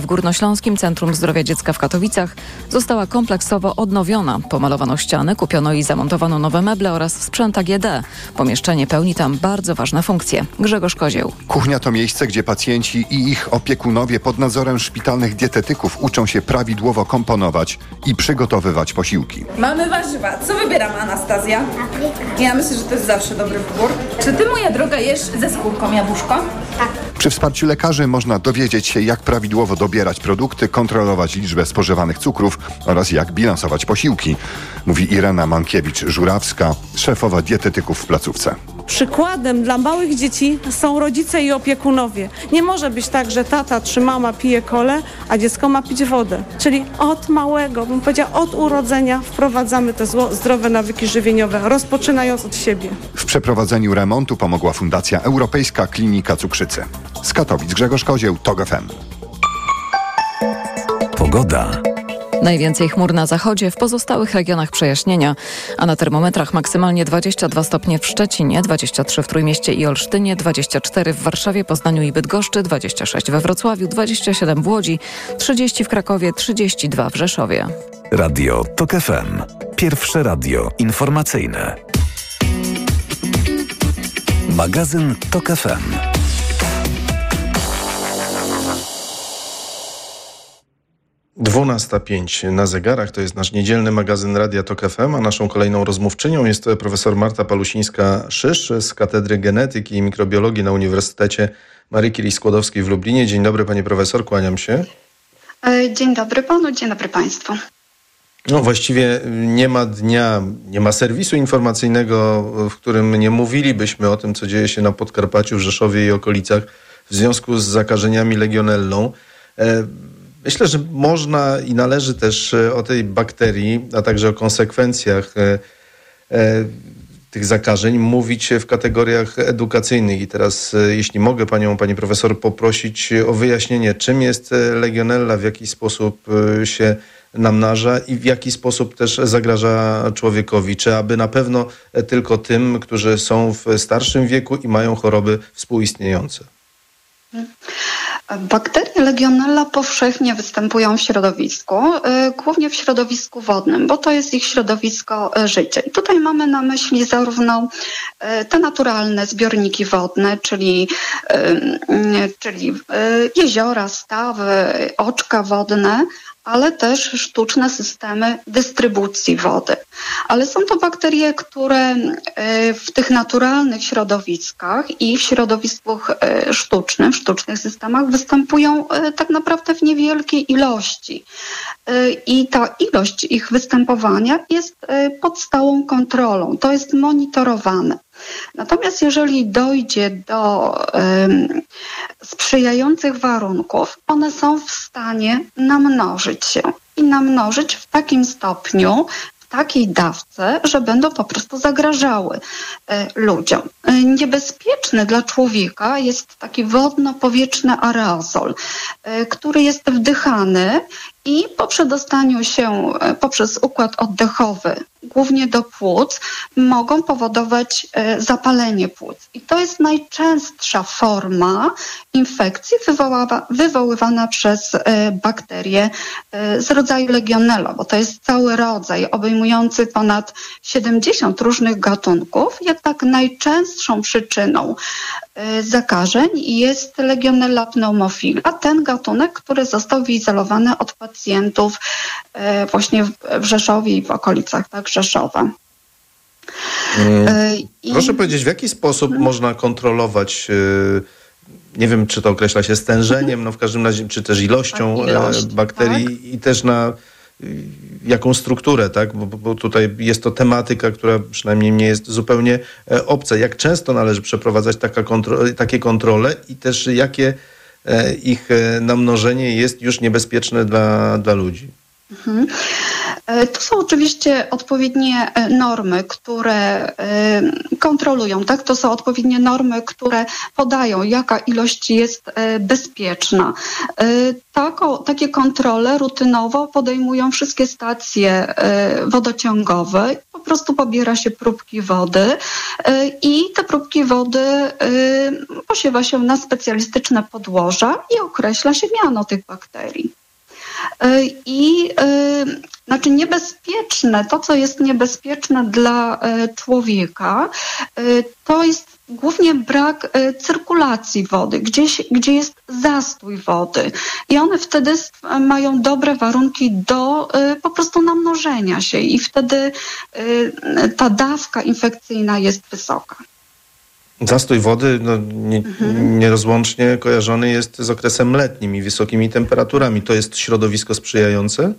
W Górnośląskim Centrum Zdrowia Dziecka w Katowicach została kompleksowo odnowiona. Pomalowano ściany, kupiono i zamontowano nowe meble oraz sprzęt AGD. Pomieszczenie pełni tam bardzo ważne funkcje. Grzegorz Kozieł. Kuchnia to miejsce, gdzie pacjenci i ich opiekunowie pod nadzorem szpitalnych dietetyków uczą się prawidłowo komponować i przygotowywać posiłki. Mamy warzywa. Co wybieramy, Anastazja? Ja myślę, że to jest zawsze dobry wybór. Czy ty, moja droga, jesz ze skórką jabłuszko? Przy wsparciu lekarzy można dowiedzieć się, jak prawidłowo dobierać produkty, kontrolować liczbę spożywanych cukrów oraz jak bilansować posiłki, mówi Irena Mankiewicz-Żurawska, szefowa dietetyków w placówce. Przykładem dla małych dzieci są rodzice i opiekunowie. Nie może być tak, że tata czy mama pije kole, a dziecko ma pić wodę. Czyli od małego, bym powiedziała od urodzenia wprowadzamy te zło, zdrowe nawyki żywieniowe, rozpoczynając od siebie. W przeprowadzeniu remontu pomogła Fundacja Europejska Klinika Cukrzycy. Z Katowic Grzegorz Kozieł, TOG FM. Pogoda. Najwięcej chmur na zachodzie, w pozostałych regionach przejaśnienia, a na termometrach maksymalnie 22 stopnie w Szczecinie, 23 w Trójmieście i Olsztynie, 24 w Warszawie, Poznaniu i Bydgoszczy, 26 we Wrocławiu, 27 w Łodzi, 30 w Krakowie, 32 w Rzeszowie. Radio TOK FM. Pierwsze radio informacyjne. Magazyn TOK FM. Dwunasta pięć na zegarach to jest nasz niedzielny magazyn Radia Tok FM, a naszą kolejną rozmówczynią jest profesor Marta Palusińska-Szysz z Katedry Genetyki i Mikrobiologii na Uniwersytecie Marii Curie-Skłodowskiej w Lublinie. Dzień dobry pani profesor, kłaniam się. E, Dzień dobry panu, dzień dobry państwu. No właściwie nie ma dnia, nie ma serwisu informacyjnego, w którym nie mówilibyśmy o tym, co dzieje się na Podkarpaciu, w Rzeszowie i okolicach w związku z zakażeniami legionellą. Myślę, że można i należy też e, o tej bakterii, a także o konsekwencjach e, e, tych zakażeń mówić w kategoriach edukacyjnych. I teraz, jeśli mogę panią, pani profesor, poprosić o wyjaśnienie, czym jest legionella, w jaki sposób się namnaża i w jaki sposób też zagraża człowiekowi. Czy aby na pewno tylko tym, którzy są w starszym wieku i mają choroby współistniejące? Bakterie Legionella powszechnie występują w środowisku, y, głównie w środowisku wodnym, bo to jest ich środowisko y, życia. I tutaj mamy na myśli zarówno y, te naturalne zbiorniki wodne, czyli, czyli jeziora, stawy, oczka wodne, ale też sztuczne systemy dystrybucji wody. Ale są to bakterie, które w tych naturalnych środowiskach i w środowisku sztucznym, w sztucznych systemach występują tak naprawdę w niewielkiej ilości. I ta ilość ich występowania jest pod stałą kontrolą. To jest monitorowane. Natomiast jeżeli dojdzie do um, sprzyjających warunków, one są w stanie namnożyć się i namnożyć w takim stopniu, takiej dawce, że będą po prostu zagrażały e, ludziom. E, niebezpieczny dla człowieka jest taki wodno-powietrzny aerozol, e, który jest wdychany i po przedostaniu się poprzez układ oddechowy, głównie do płuc, mogą powodować e, zapalenie płuc. I to jest najczęstsza forma infekcji wywoływana przez e, bakterie z rodzaju Legionella, bo to jest cały rodzaj obejmujący ponad 70 różnych gatunków. Jednak najczęstszą przyczyną zakażeń jest Legionella pneumofila, ten gatunek, który został wyizolowany od pacjentów właśnie w Rzeszowie i w okolicach tak, Rzeszowa. I... Proszę powiedzieć, w jaki sposób hmm. można kontrolować nie wiem, czy to określa się stężeniem, no w każdym razie, czy też ilością tak, ilość, bakterii tak. i też na jaką strukturę, tak? Bo, bo, tutaj jest to tematyka, która przynajmniej nie jest zupełnie e, obca. Jak często należy przeprowadzać taka kontro takie kontrole i też jakie e, ich e, namnożenie jest już niebezpieczne dla, dla ludzi? Mhm. To są oczywiście odpowiednie normy, które kontrolują, tak? To są odpowiednie normy, które podają, jaka ilość jest bezpieczna. Tako, takie kontrole rutynowo podejmują wszystkie stacje wodociągowe. Po prostu pobiera się próbki wody i te próbki wody posiewa się na specjalistyczne podłoża i określa się miano tych bakterii. I znaczy niebezpieczne, to co jest niebezpieczne dla człowieka, to jest głównie brak e, cyrkulacji wody, gdzieś, gdzie jest zastój wody. I one wtedy mają dobre warunki do e, po prostu namnożenia się i wtedy e, ta dawka infekcyjna jest wysoka. Zastój wody no, nie, mhm. nierozłącznie kojarzony jest z okresem letnim i wysokimi temperaturami. To jest środowisko sprzyjające?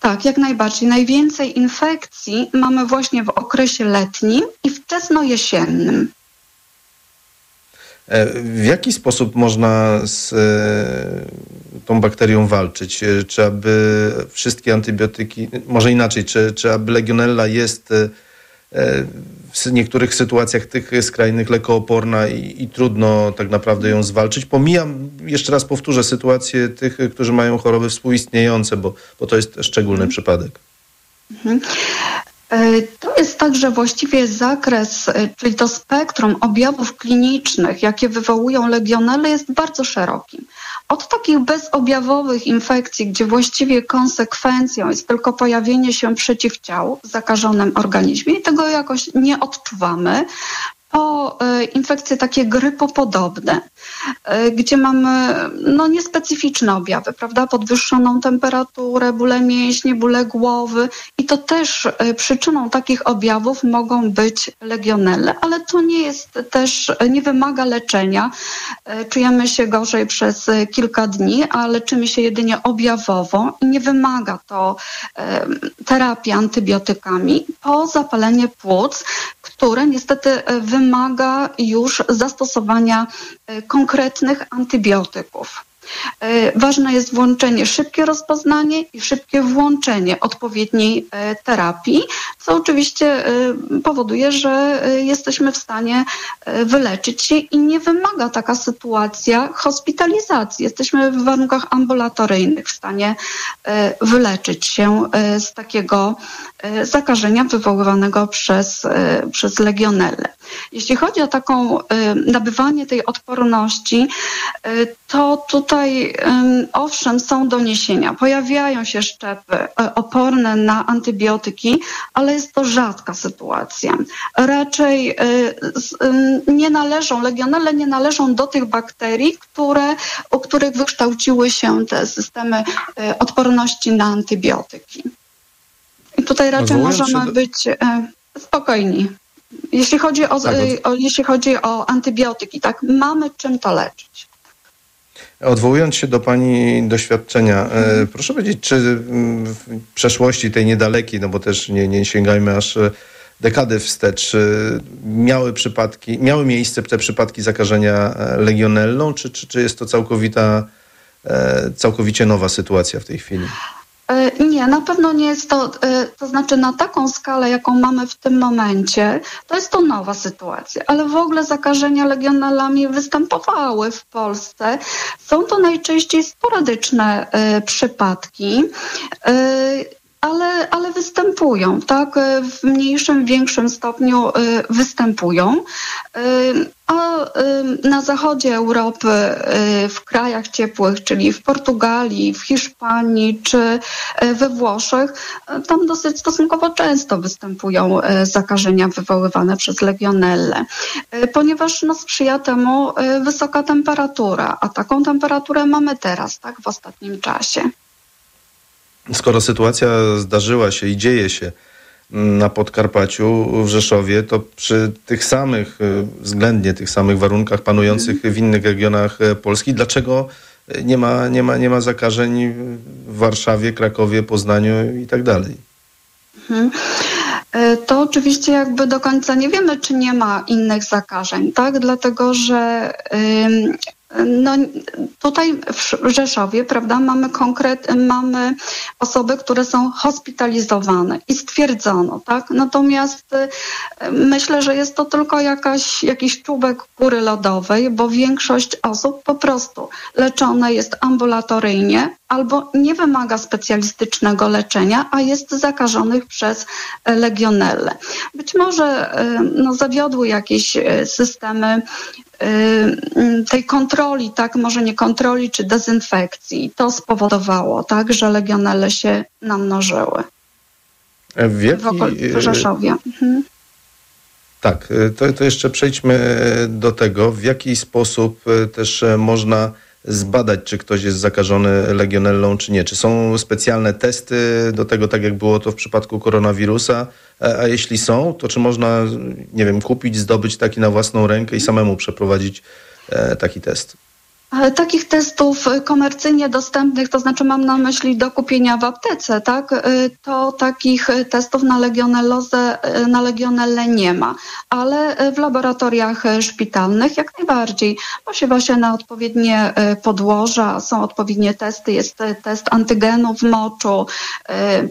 Tak, jak najbardziej. Najwięcej infekcji mamy właśnie w okresie letnim i wczesnojesiennym. E, w jaki sposób można z e, tą bakterią walczyć? E, czy aby wszystkie antybiotyki, może inaczej, czy, czy aby legionella jest w niektórych sytuacjach tych skrajnych lekooporna i, i, trudno tak naprawdę ją zwalczyć. Pomijam, jeszcze raz powtórzę, sytuację tych, którzy mają choroby współistniejące, bo, bo to jest szczególny mhm. przypadek. Mhm. E, to jest także właściwie zakres, e, czyli to spektrum objawów klinicznych, jakie wywołują legionele, jest bardzo szeroki. Od takich bezobjawowych infekcji, gdzie właściwie konsekwencją jest tylko pojawienie się przeciwciał w zakażonym organizmie i tego jakoś nie odczuwamy, po e, infekcje takie grypopodobne, gdzie mamy no, niespecyficzne objawy, prawda? Podwyższoną temperaturę, bóle mięśni, bóle głowy i to też e, przyczyną takich objawów mogą być legionelle, ale to nie jest też, nie wymaga leczenia. Czujemy się gorzej przez kilka dni, a leczymy się jedynie objawowo i nie wymaga to terapii antybiotykami po zapalenie płuc, które niestety wymaga już zastosowania e, konkretnych antybiotyków. E, ważne jest włączenie, szybkie rozpoznanie i szybkie włączenie odpowiedniej e, terapii, co oczywiście powoduje, że jesteśmy w stanie wyleczyć się i nie wymaga taka sytuacja hospitalizacji. Jesteśmy w warunkach ambulatoryjnych w stanie wyleczyć się z takiego zakażenia wywoływanego przez, przez legionellę. Jeśli chodzi o taką nabywanie tej odporności, to tutaj owszem są doniesienia. Pojawiają się szczepy y, oporne na antybiotyki, ale jest to rzadka sytuacja. Raczej nie należą, legionele nie należą do tych bakterii, które, u których wykształciły się te systemy odporności na antybiotyki. I tutaj raczej możemy do... być spokojni. Jeśli chodzi o, tak, o, jeśli chodzi o antybiotyki, tak, mamy czym to leczyć. Odwołując się do Pani doświadczenia, mhm. proszę powiedzieć, czy w przeszłości tej niedalekiej, no bo też nie, nie sięgajmy aż e, dekady wstecz, miały przypadki, miały miejsce te przypadki zakażenia e, legionellą, czy, czy, czy jest to całkowita, całkowicie nowa sytuacja w tej chwili? E, nie, na pewno nie jest to, e, to znaczy na taką skalę, jaką mamy w tym momencie, to jest to nowa sytuacja, ale w ogóle zakażenia legionelami występowały w Polsce. Są to najczęściej sporadyczne e, przypadki ale, ale występują, tak? W mniejszym, większym stopniu y, występują. Y, a na zachodzie Europy, w krajach ciepłych, czyli w Portugalii, w Hiszpanii czy we Włoszech, tam dosyć stosunkowo często występują zakażenia wywoływane przez legionelle, ponieważ no, sprzyja temu wysoka temperatura, a taką temperaturę mamy teraz, tak, w ostatnim czasie skoro sytuacja zdarzyła się i dzieje się na Podkarpaciu, w Rzeszowie, to przy tych samych, y, względnie tych samych warunkach panujących w innych regionach e, Polski, dlaczego nie ma, nie ma, nie ma zakażeń w Warszawie, Krakowie, Poznaniu i tak dalej? Mhm. E, to oczywiście jakby do końca nie wiemy, czy nie ma innych zakażeń, tak? Dlatego, że no, tutaj w Rzeszowie, prawda, mamy konkret, mamy osoby, które są hospitalizowane i stwierdzono, tak? Natomiast y, myślę, że jest to tylko jakaś, jakiś czubek góry lodowej, bo większość osób po prostu leczone jest ambulatoryjnie, albo nie wymaga specjalistycznego leczenia, a jest zakażonych przez legionellę. Być może no, zawiodły jakieś systemy tej kontroli, tak, może nie kontroli czy dezynfekcji. To spowodowało, tak, że legionelle się namnożyły. W, jaki, w Rzeszowie. Mhm. Tak, to, to jeszcze przejdźmy do tego, w jaki sposób też można zbadać, czy ktoś jest zakażony legionellą, czy nie. Czy są specjalne testy do tego, tak jak było to w przypadku koronawirusa? A, a jeśli są, to czy można, nie wiem, kupić, zdobyć taki na własną rękę i samemu przeprowadzić e, taki test? Takich testów komercyjnie dostępnych, to znaczy mam na myśli do kupienia w aptece, tak? To takich testów na legionellozę, na legionellę nie ma, ale w laboratoriach szpitalnych jak najbardziej. Posiewa się na odpowiednie podłoża, są odpowiednie testy, jest test antygenów moczu,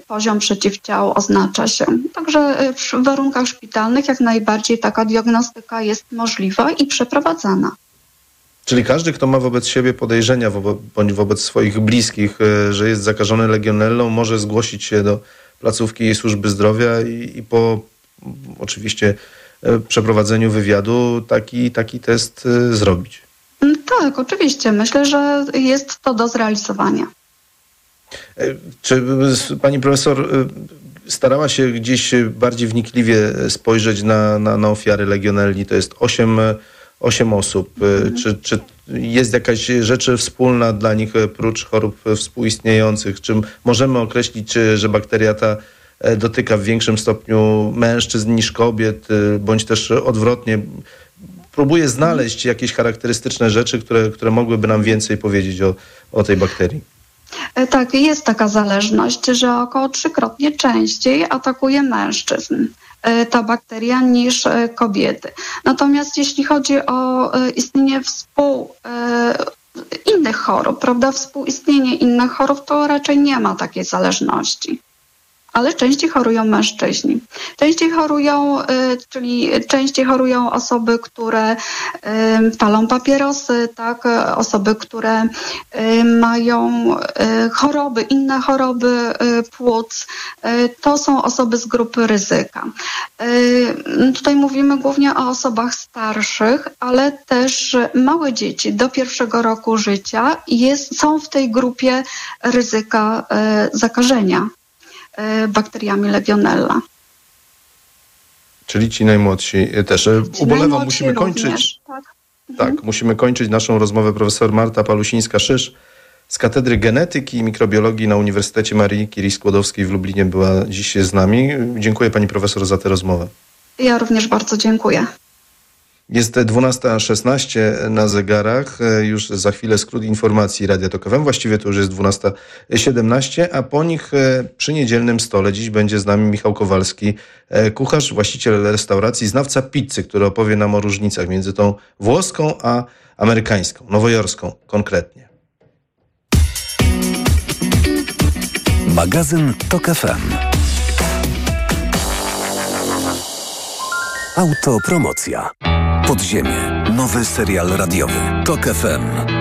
poziom przeciwciał oznacza się. Także w warunkach szpitalnych jak najbardziej taka diagnostyka jest możliwa i przeprowadzana. Czyli każdy, kto ma wobec siebie podejrzenia bądź wobec swoich bliskich, e, że jest zakażony legionellą, może zgłosić się do placówki służby zdrowia i, i po oczywiście e, przeprowadzeniu wywiadu taki, taki test e, zrobić. Mm, tak, oczywiście. Myślę, że jest to do zrealizowania. Czy pani profesor starała się gdzieś bardziej wnikliwie spojrzeć na, na, na ofiary legionelli? To jest 8 8 osób. Mhm. Czy, czy jest jakaś rzecz wspólna dla nich prócz chorób współistniejących? Czy możemy określić, że bakteria ta e, dotyka w większym stopniu mężczyzn niż kobiet, e, bądź też odwrotnie? Próbuję znaleźć jakieś charakterystyczne rzeczy, które, które mogłyby nam więcej powiedzieć o, o tej bakterii. Tak, jest taka zależność, że około trzykrotnie częściej atakuje mężczyzn. E, ta bakteria niż e, kobiety. Natomiast jeśli chodzi o e, istnienie współ innych chorób, prawda, współistnienie innych chorób, to raczej nie ma takiej zależności ale częściej chorują mężczyźni. Częściej chorują, y, czyli częściej chorują osoby, które y, palą papierosy, tak, osoby, które y, mają choroby, inne choroby płuc. To są osoby z grupy ryzyka. Tutaj mówimy głównie o osobach starszych, ale też małe dzieci do pierwszego roku życia jest, są w tej grupie ryzyka zakażenia. E, bakteriami Legionella. Czyli ci najmłodsi też. E, ci Ubolewam, najmłodsi musimy kończyć. Również, tak. tak, mhm. musimy kończyć naszą rozmowę. Profesor Marta Palusińska-Szysz z Katedry Genetyki i Mikrobiologii na Uniwersytecie Marii Curie Skłodowskiej w Lublinie była dziś z nami. Dziękuję pani profesor za tę rozmowę. Ja również bardzo dziękuję. Jest 12.16 na zegarach. Już za chwilę skrót informacji Radia Tok FM. Właściwie to już jest 12.17, a po nich e, przy niedzielnym stole dziś będzie z nami Michał Kowalski, e, kucharz, właściciel restauracji, znawca pizzy, który opowie nam o różnicach między tą włoską a amerykańską, nowojorską konkretnie. Magazyn Tok FM. Autopromocja. Podziemie. Nowy serial radiowy. Tok FM.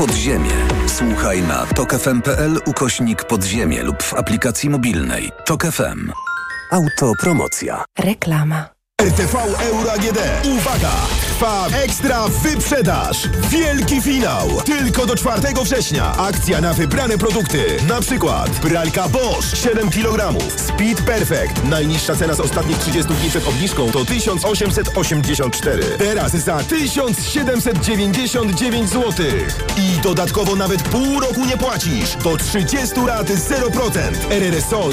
Podziemie. Słuchaj na tokefm.pl ukośnik podziemie lub w aplikacji mobilnej. Tok FM. Autopromocja. Reklama. RTV Euro AGD. Uwaga! Trwa ekstra wyprzedaż. Wielki finał. Tylko do 4 września. Akcja na wybrane produkty. Na przykład pralka Bosch 7 kg. Speed Perfect. Najniższa cena z ostatnich 30 dni przed obniżką to 1884. Teraz za 1799 zł. I dodatkowo nawet pół roku nie płacisz. Do 30 lat 0%. RRSO 0%.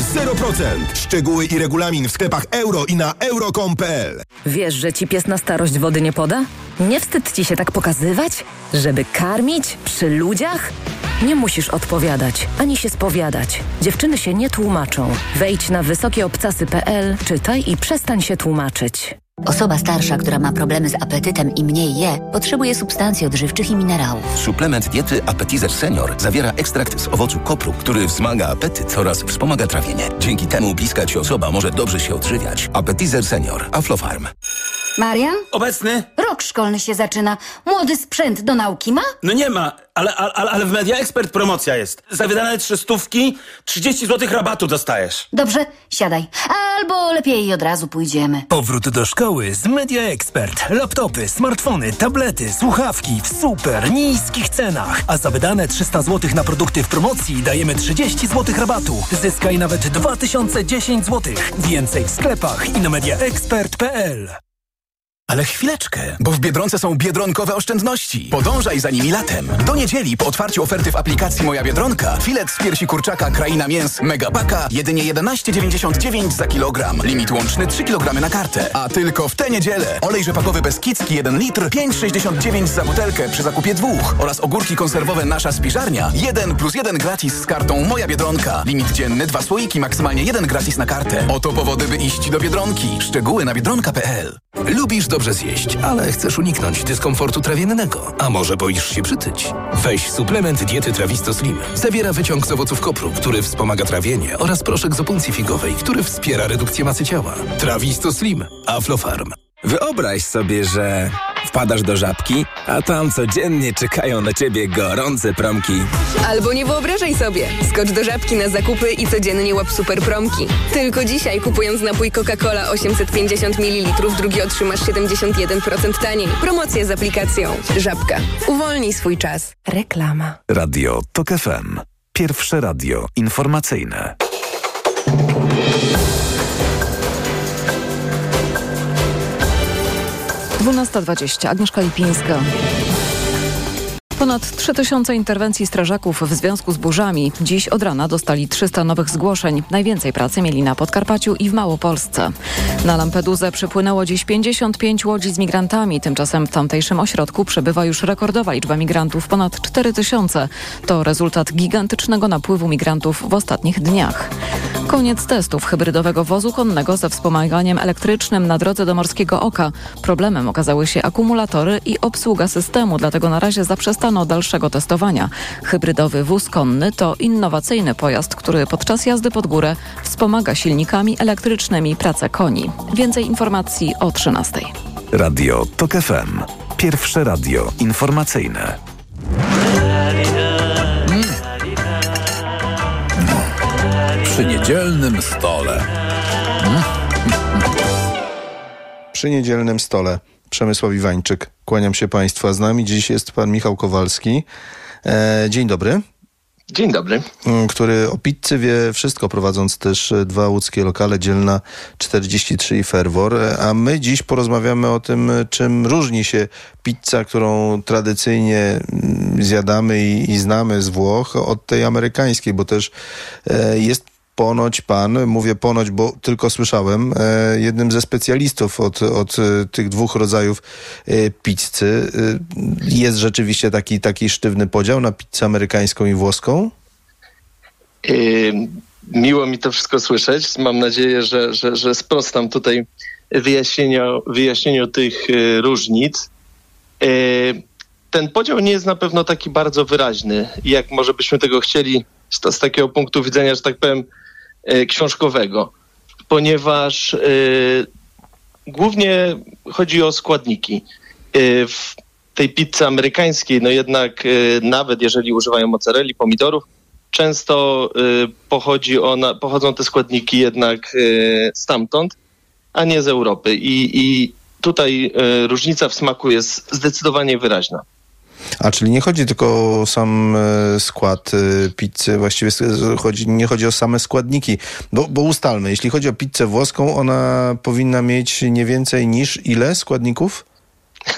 Szczegóły i regulamin w sklepach euro i na euro.com.pl Wiesz, że ci pies na starość wody nie poda? Nie wstyd ci się tak pokazywać? Żeby karmić przy ludziach? Nie musisz odpowiadać, ani się spowiadać. Dziewczyny się nie tłumaczą. Wejdź na wysokieobcasy.pl, czytaj i przestań się tłumaczyć. Osoba starsza, która ma problemy z apetytem i mniej je, potrzebuje substancji odżywczych i minerałów. Suplement diety Appetizer Senior zawiera ekstrakt z owocu kopru, który wzmaga apetyt oraz wspomaga trawienie. Dzięki temu bliska ci osoba może dobrze się odżywiać. Appetizer Senior. Aflofarm. Marian? Obecny? Rok szkolny się zaczyna. Młody sprzęt do nauki ma? No nie ma, ale, ale, ale w Media Expert promocja jest. Za wydane trzy stówki 30 zł rabatu dostajesz. Dobrze, siadaj. Albo lepiej od razu pójdziemy. Powrót do szkoły z Media Expert. Laptopy, smartfony, tablety, słuchawki w super niskich cenach. A za wydane 300 zł na produkty w promocji dajemy 30 zł rabatu. Zyskaj nawet 2010 zł. Więcej w sklepach i na mediaexpert.pl. Ale chwileczkę, bo w Biedronce są biedronkowe oszczędności. Podążaj za nimi latem. Do niedzieli po otwarciu oferty w aplikacji Moja Biedronka filet z piersi kurczaka Kraina Mięs Megapaka jedynie 11,99 za kilogram. Limit łączny 3 kg na kartę. A tylko w tę niedzielę olej rzepakowy Beskidzki 1 litr 5,69 za butelkę przy zakupie dwóch oraz ogórki konserwowe Nasza Spiżarnia 1 plus 1 gratis z kartą Moja Biedronka. Limit dzienny dwa słoiki, maksymalnie 1 gratis na kartę. Oto powody, by iść do Biedronki. Szczegóły na biedronka.pl Lubisz dobrze zjeść, ale chcesz uniknąć dyskomfortu trawiennego. A może boisz się przytyć? Weź suplement diety Trawisto Slim. Zawiera wyciąg z owoców kopru, który wspomaga trawienie oraz proszek z opuncji figowej, który wspiera redukcję masy ciała. Trawisto Slim. Aflofarm. Wyobraź sobie, że wpadasz do żabki, a tam codziennie czekają na ciebie gorące promki. Albo nie wyobrażaj sobie. Skocz do żabki na zakupy i codziennie łap super promki. Tylko dzisiaj kupując napój Coca-Cola 850 ml, drugi otrzymasz 71% taniej. Promocja z aplikacją. Żabka. Uwolnij swój czas. Reklama. Radio TOK FM. Pierwsze radio informacyjne. Dwunasta dwadzieścia. Agnieszka Lipińska. Ponad 3000 interwencji strażaków w związku z burzami. Dziś od rana dostali 300 nowych zgłoszeń. Najwięcej pracy mieli na Podkarpaciu i w Małopolsce. Na Lampedusę przypłynęło dziś 55 łodzi z migrantami. Tymczasem w tamtejszym ośrodku przebywa już rekordowa liczba migrantów, ponad 4000. To rezultat gigantycznego napływu migrantów w ostatnich dniach. Koniec testów hybrydowego wozu konnego ze wspomaganiem elektrycznym na drodze do Morskiego Oka. Problemem okazały się akumulatory i obsługa systemu, dlatego na razie zaprzestano dalszego testowania. Hybrydowy wóz konny to innowacyjny pojazd, który podczas jazdy pod górę wspomaga silnikami elektrycznymi pracę koni. Więcej informacji o 13. Radio TOK FM. Pierwsze radio informacyjne. Przy niedzielnym stole. Przy niedzielnym stole Przemysław Iwańczyk. Kłaniam się Państwu, a z nami dziś jest pan Michał Kowalski. E, dzień dobry. Dzień dobry. Który o pizzy wie wszystko, prowadząc też dwa łódzkie lokale, Dzielna 43 i Fervor. A my dziś porozmawiamy o tym, czym różni się pizza, którą tradycyjnie zjadamy i, i znamy z Włoch, od tej amerykańskiej, bo też e, jest ponoć pan, mówię ponoć, bo tylko słyszałem, e, jednym ze specjalistów od, od e, tych dwóch rodzajów e, pizzy. Jest rzeczywiście taki, taki sztywny podział na pizzę amerykańską i włoską? Miło mi to wszystko słyszeć. Mam nadzieję, że, że, że sprostam tutaj wyjaśnieniu, wyjaśnieniu tych różnic. Ten podział nie jest na pewno taki bardzo wyraźny, jak może byśmy tego chcieli z, z takiego punktu widzenia, że tak powiem, książkowego, ponieważ y, głównie chodzi o składniki. Y, w tej pizzy amerykańskiej, no jednak nawet jeżeli używają mozzarelli, pomidorów, często pochodzi ona, pochodzą te składniki jednak stamtąd, a nie z Europy. I, i tutaj różnica w smaku jest zdecydowanie wyraźna. A czyli nie chodzi tylko o sam e, skład e, pizzy, właściwie chodzi, nie chodzi o same składniki, bo, bo ustalmy, jeśli chodzi o pizzę włoską, ona powinna mieć nie więcej niż ile składników?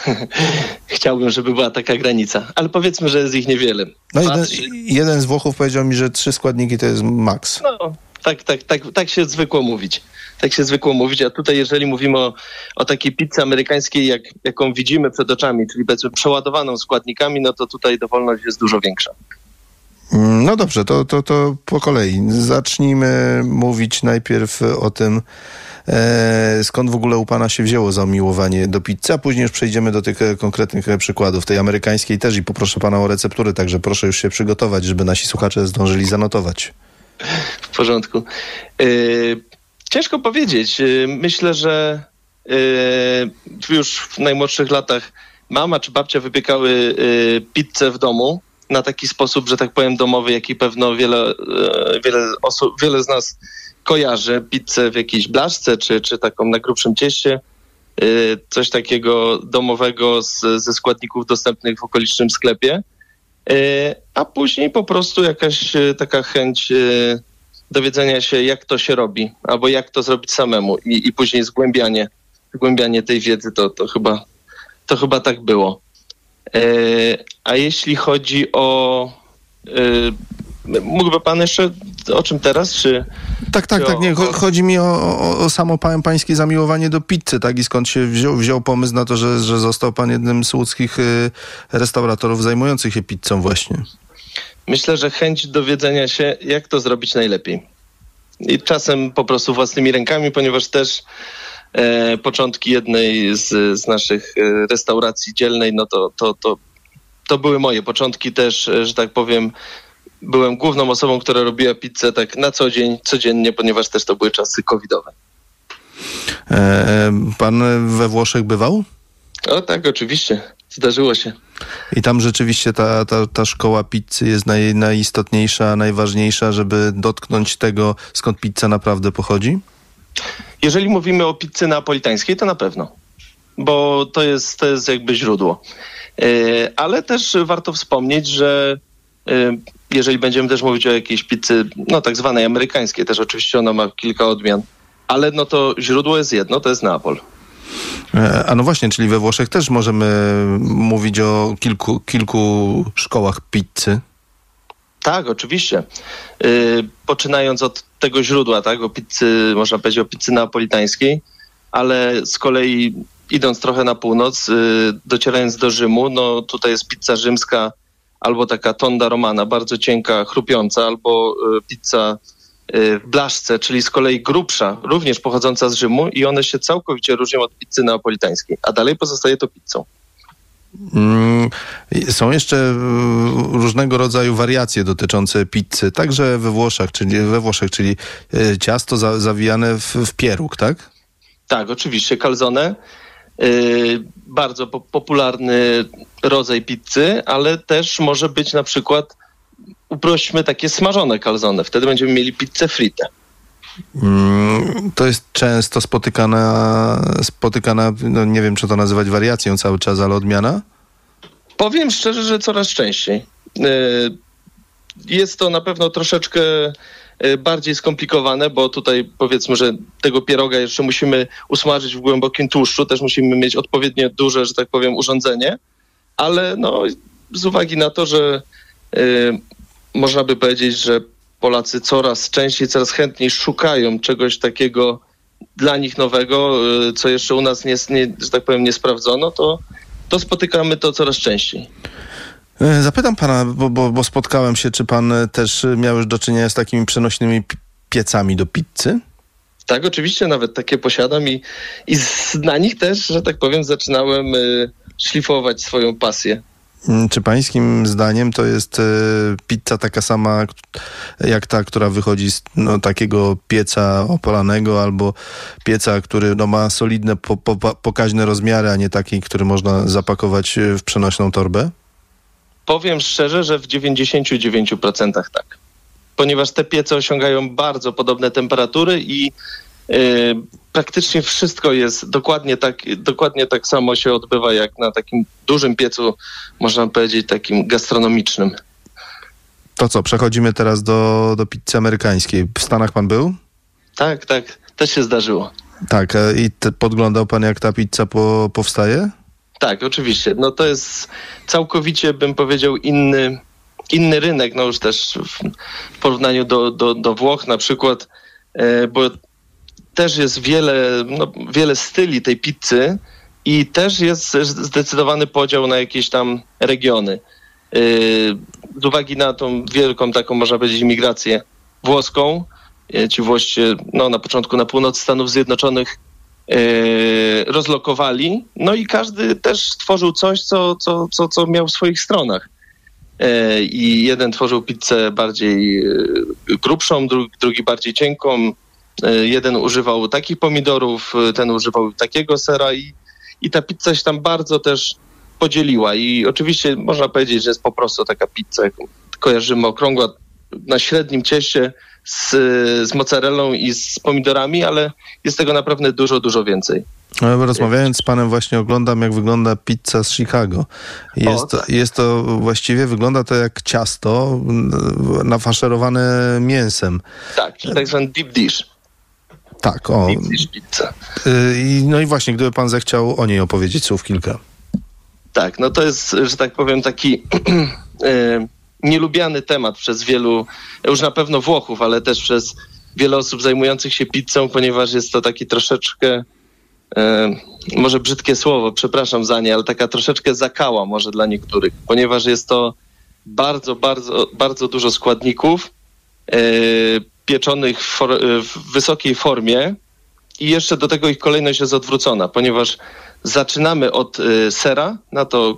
Chciałbym, żeby była taka granica, ale powiedzmy, że jest ich niewiele. No jeden, jeden z Włochów powiedział mi, że trzy składniki to jest maks. No, tak, tak, tak, tak się zwykło mówić. Tak się zwykło mówić, a tutaj jeżeli mówimy o, o takiej pizzy amerykańskiej, jak, jaką widzimy przed oczami, czyli przeładowaną składnikami, no to tutaj dowolność jest dużo większa. No dobrze, to, to, to po kolei. Zacznijmy mówić najpierw o tym, e, skąd w ogóle u Pana się wzięło zamiłowanie do pizzy, a później już przejdziemy do tych konkretnych przykładów. Tej amerykańskiej też i poproszę Pana o receptury, także proszę już się przygotować, żeby nasi słuchacze zdążyli zanotować. W porządku. Yy, ciężko powiedzieć. Yy, myślę, że yy, już w najmłodszych latach mama czy babcia wypiekały pizzę w domu na taki sposób, że tak powiem, domowy, jaki pewno wiele, wiele osób, wiele z nas kojarzy. Pizzę w jakiejś blaszce, czy, czy taką na grubszym cieście. Coś takiego domowego z, ze składników dostępnych w okolicznym sklepie. E, a później po prostu jakaś e, taka chęć e, dowiedzenia się, jak to się robi, albo jak to zrobić samemu i, i później zgłębianie, zgłębianie tej wiedzy, to, to, chyba, to chyba tak było. A jeśli chodzi o Mógłby pan jeszcze o czym teraz, czy... Tak, tak, tak, nie, chodzi mi o, o, o samo pańskie zamiłowanie do pizzy, tak, i skąd się wziął, wziął pomysł na to, że, że został pan jednym z łódzkich y, restauratorów zajmujących się pizzą właśnie. Myślę, że chęć dowiedzenia się, jak to zrobić najlepiej. I czasem po prostu własnymi rękami, ponieważ też e, początki jednej z, z naszych e, restauracji dzielnej, no to, to, to, to były moje początki też, e, że tak powiem, byłem główną osobą, która robiła pizzę tak na co dzień, codziennie, ponieważ też to były czasy covidowe. E, pan we Włoszech bywał? O tak, oczywiście. Zdarzyło się. I tam rzeczywiście ta, ta, ta szkoła pizzy jest naj, najistotniejsza, najważniejsza, żeby dotknąć tego, skąd pizza naprawdę pochodzi? Jeżeli mówimy o pizzy napolitańskiej, to na pewno, bo to jest, to jest jakby źródło. E, ale też warto wspomnieć, że e, jeżeli będziemy też mówić o jakiejś pizzy, no tak zwanej amerykańskiej, też oczywiście ona ma kilka odmian, ale no to źródło jest jedno, to jest Neapol. E, a no właśnie, czyli we Włoszech też możemy mówić o kilku, kilku szkołach pizzy. Tak, oczywiście. Yy, poczynając od tego źródła, tak, o pizzy, można powiedzieć o pizzy napolitańskiej, ale z kolei idąc trochę na północ, yy, docierając do Rzymu, no tutaj jest pizza rzymska, albo taka tonda romana, bardzo cienka, chrupiąca, albo y, pizza y, w blaszce, czyli z kolei grubsza, również pochodząca z Rzymu i one się całkowicie różnią od pizzy neapolitańskiej, a dalej pozostaje to pizzą. Mm, są jeszcze y, różnego rodzaju wariacje dotyczące pizzy, także we Włoszech, czyli, we Włoszech, czyli ciasto za, zawijane w, w pieróg, tak? Tak, oczywiście, calzone. Yy, bardzo po popularny rodzaj pizzy, ale też może być na przykład, uprośćmy takie smażone calzone. Wtedy będziemy mieli pizzę fritę. Mm, to jest często spotykana, spotykana, no nie wiem czy to nazywać wariacją cały czas, ale odmiana? Powiem szczerze, że coraz częściej. Yy, jest to na pewno troszeczkę Y, bardziej skomplikowane, bo tutaj powiedzmy, że tego pieroga jeszcze musimy usmażyć w głębokim tłuszczu, też musimy mieć odpowiednio duże, że tak powiem, urządzenie, ale no, z uwagi na to, że y, można by powiedzieć, że Polacy coraz częściej, coraz chętniej szukają czegoś takiego dla nich nowego, y, co jeszcze u nas nie, nie, że tak powiem, nie sprawdzono, to, to spotykamy to coraz częściej. E, zapytam pana, bo, bo, bo, spotkałem się, czy pan też miał już do czynienia z takimi przenośnymi piecami do pizzy? Tak, oczywiście nawet takie posiadam i, i z, na nich też, że tak powiem, zaczynałem y, szlifować swoją pasję. Mm, czy pańskim zdaniem to jest y, pizza taka sama jak ta, która wychodzi z no, takiego pieca opalanego albo pieca, który no, ma solidne, po, po, pokaźne rozmiary, a nie taki, który można zapakować w przenośną torbę? Powiem szczerze, że w 99% tak. Ponieważ te piece osiągają bardzo podobne temperatury i yy, praktycznie wszystko jest dokładnie tak, dokładnie tak samo się odbywa jak na takim dużym piecu, można powiedzieć, takim gastronomicznym. To co, przechodzimy teraz do, do pizzy amerykańskiej. W Stanach pan był? Tak, tak, też się zdarzyło. Tak, e, i podglądał pan jak ta pizza po, powstaje? Tak, oczywiście. No to jest całkowicie, bym powiedział, inny, inny rynek, no już też w porównaniu do, do, do Włoch na przykład, e, bo też jest wiele, no, wiele styli tej pizzy i też jest zdecydowany podział na jakieś tam regiony. E, z uwagi na tą wielką taką, można powiedzieć, imigrację włoską, e, ci Włoście no, na początku na północ Stanów Zjednoczonych rozlokowali, no i każdy też stworzył coś, co, co, co, co miał w swoich stronach. E, I jeden tworzył pizzę bardziej e, grubszą, drugi, bardziej cienką. E, Jeden używał takich pomidorów, e, ten używał takiego sera i, i ta pizza się tam bardzo też podzieliła. I oczywiście można powiedzieć, że jest po prostu taka pizza, kojarzymy okrągła na średnim cieście z, z mozzarellą i z pomidorami, ale jest tego naprawdę dużo, dużo więcej. No, Rozmawiając z panem właśnie oglądam, jak wygląda pizza z Chicago. Jest, to, jest to właściwie, wygląda to jak ciasto nafaszerowane mięsem. Tak, czyli tak zwany deep dish. Tak, o. Deep dish pizza. Y, No i właśnie, gdyby pan zechciał o niej opowiedzieć słów kilka. Tak, no to jest, że tak powiem, taki e, nielubiany temat przez wielu, już na pewno Włochów, ale też przez wiele osób zajmujących się pizzą, ponieważ jest to taki troszeczkę, e, może brzydkie słowo, przepraszam za nie, ale taka troszeczkę zakała może dla niektórych, ponieważ jest to bardzo, bardzo, bardzo dużo składników e, pieczonych w, for, w wysokiej formie i jeszcze do tego ich kolejność jest odwrócona, ponieważ zaczynamy od y, sera, na to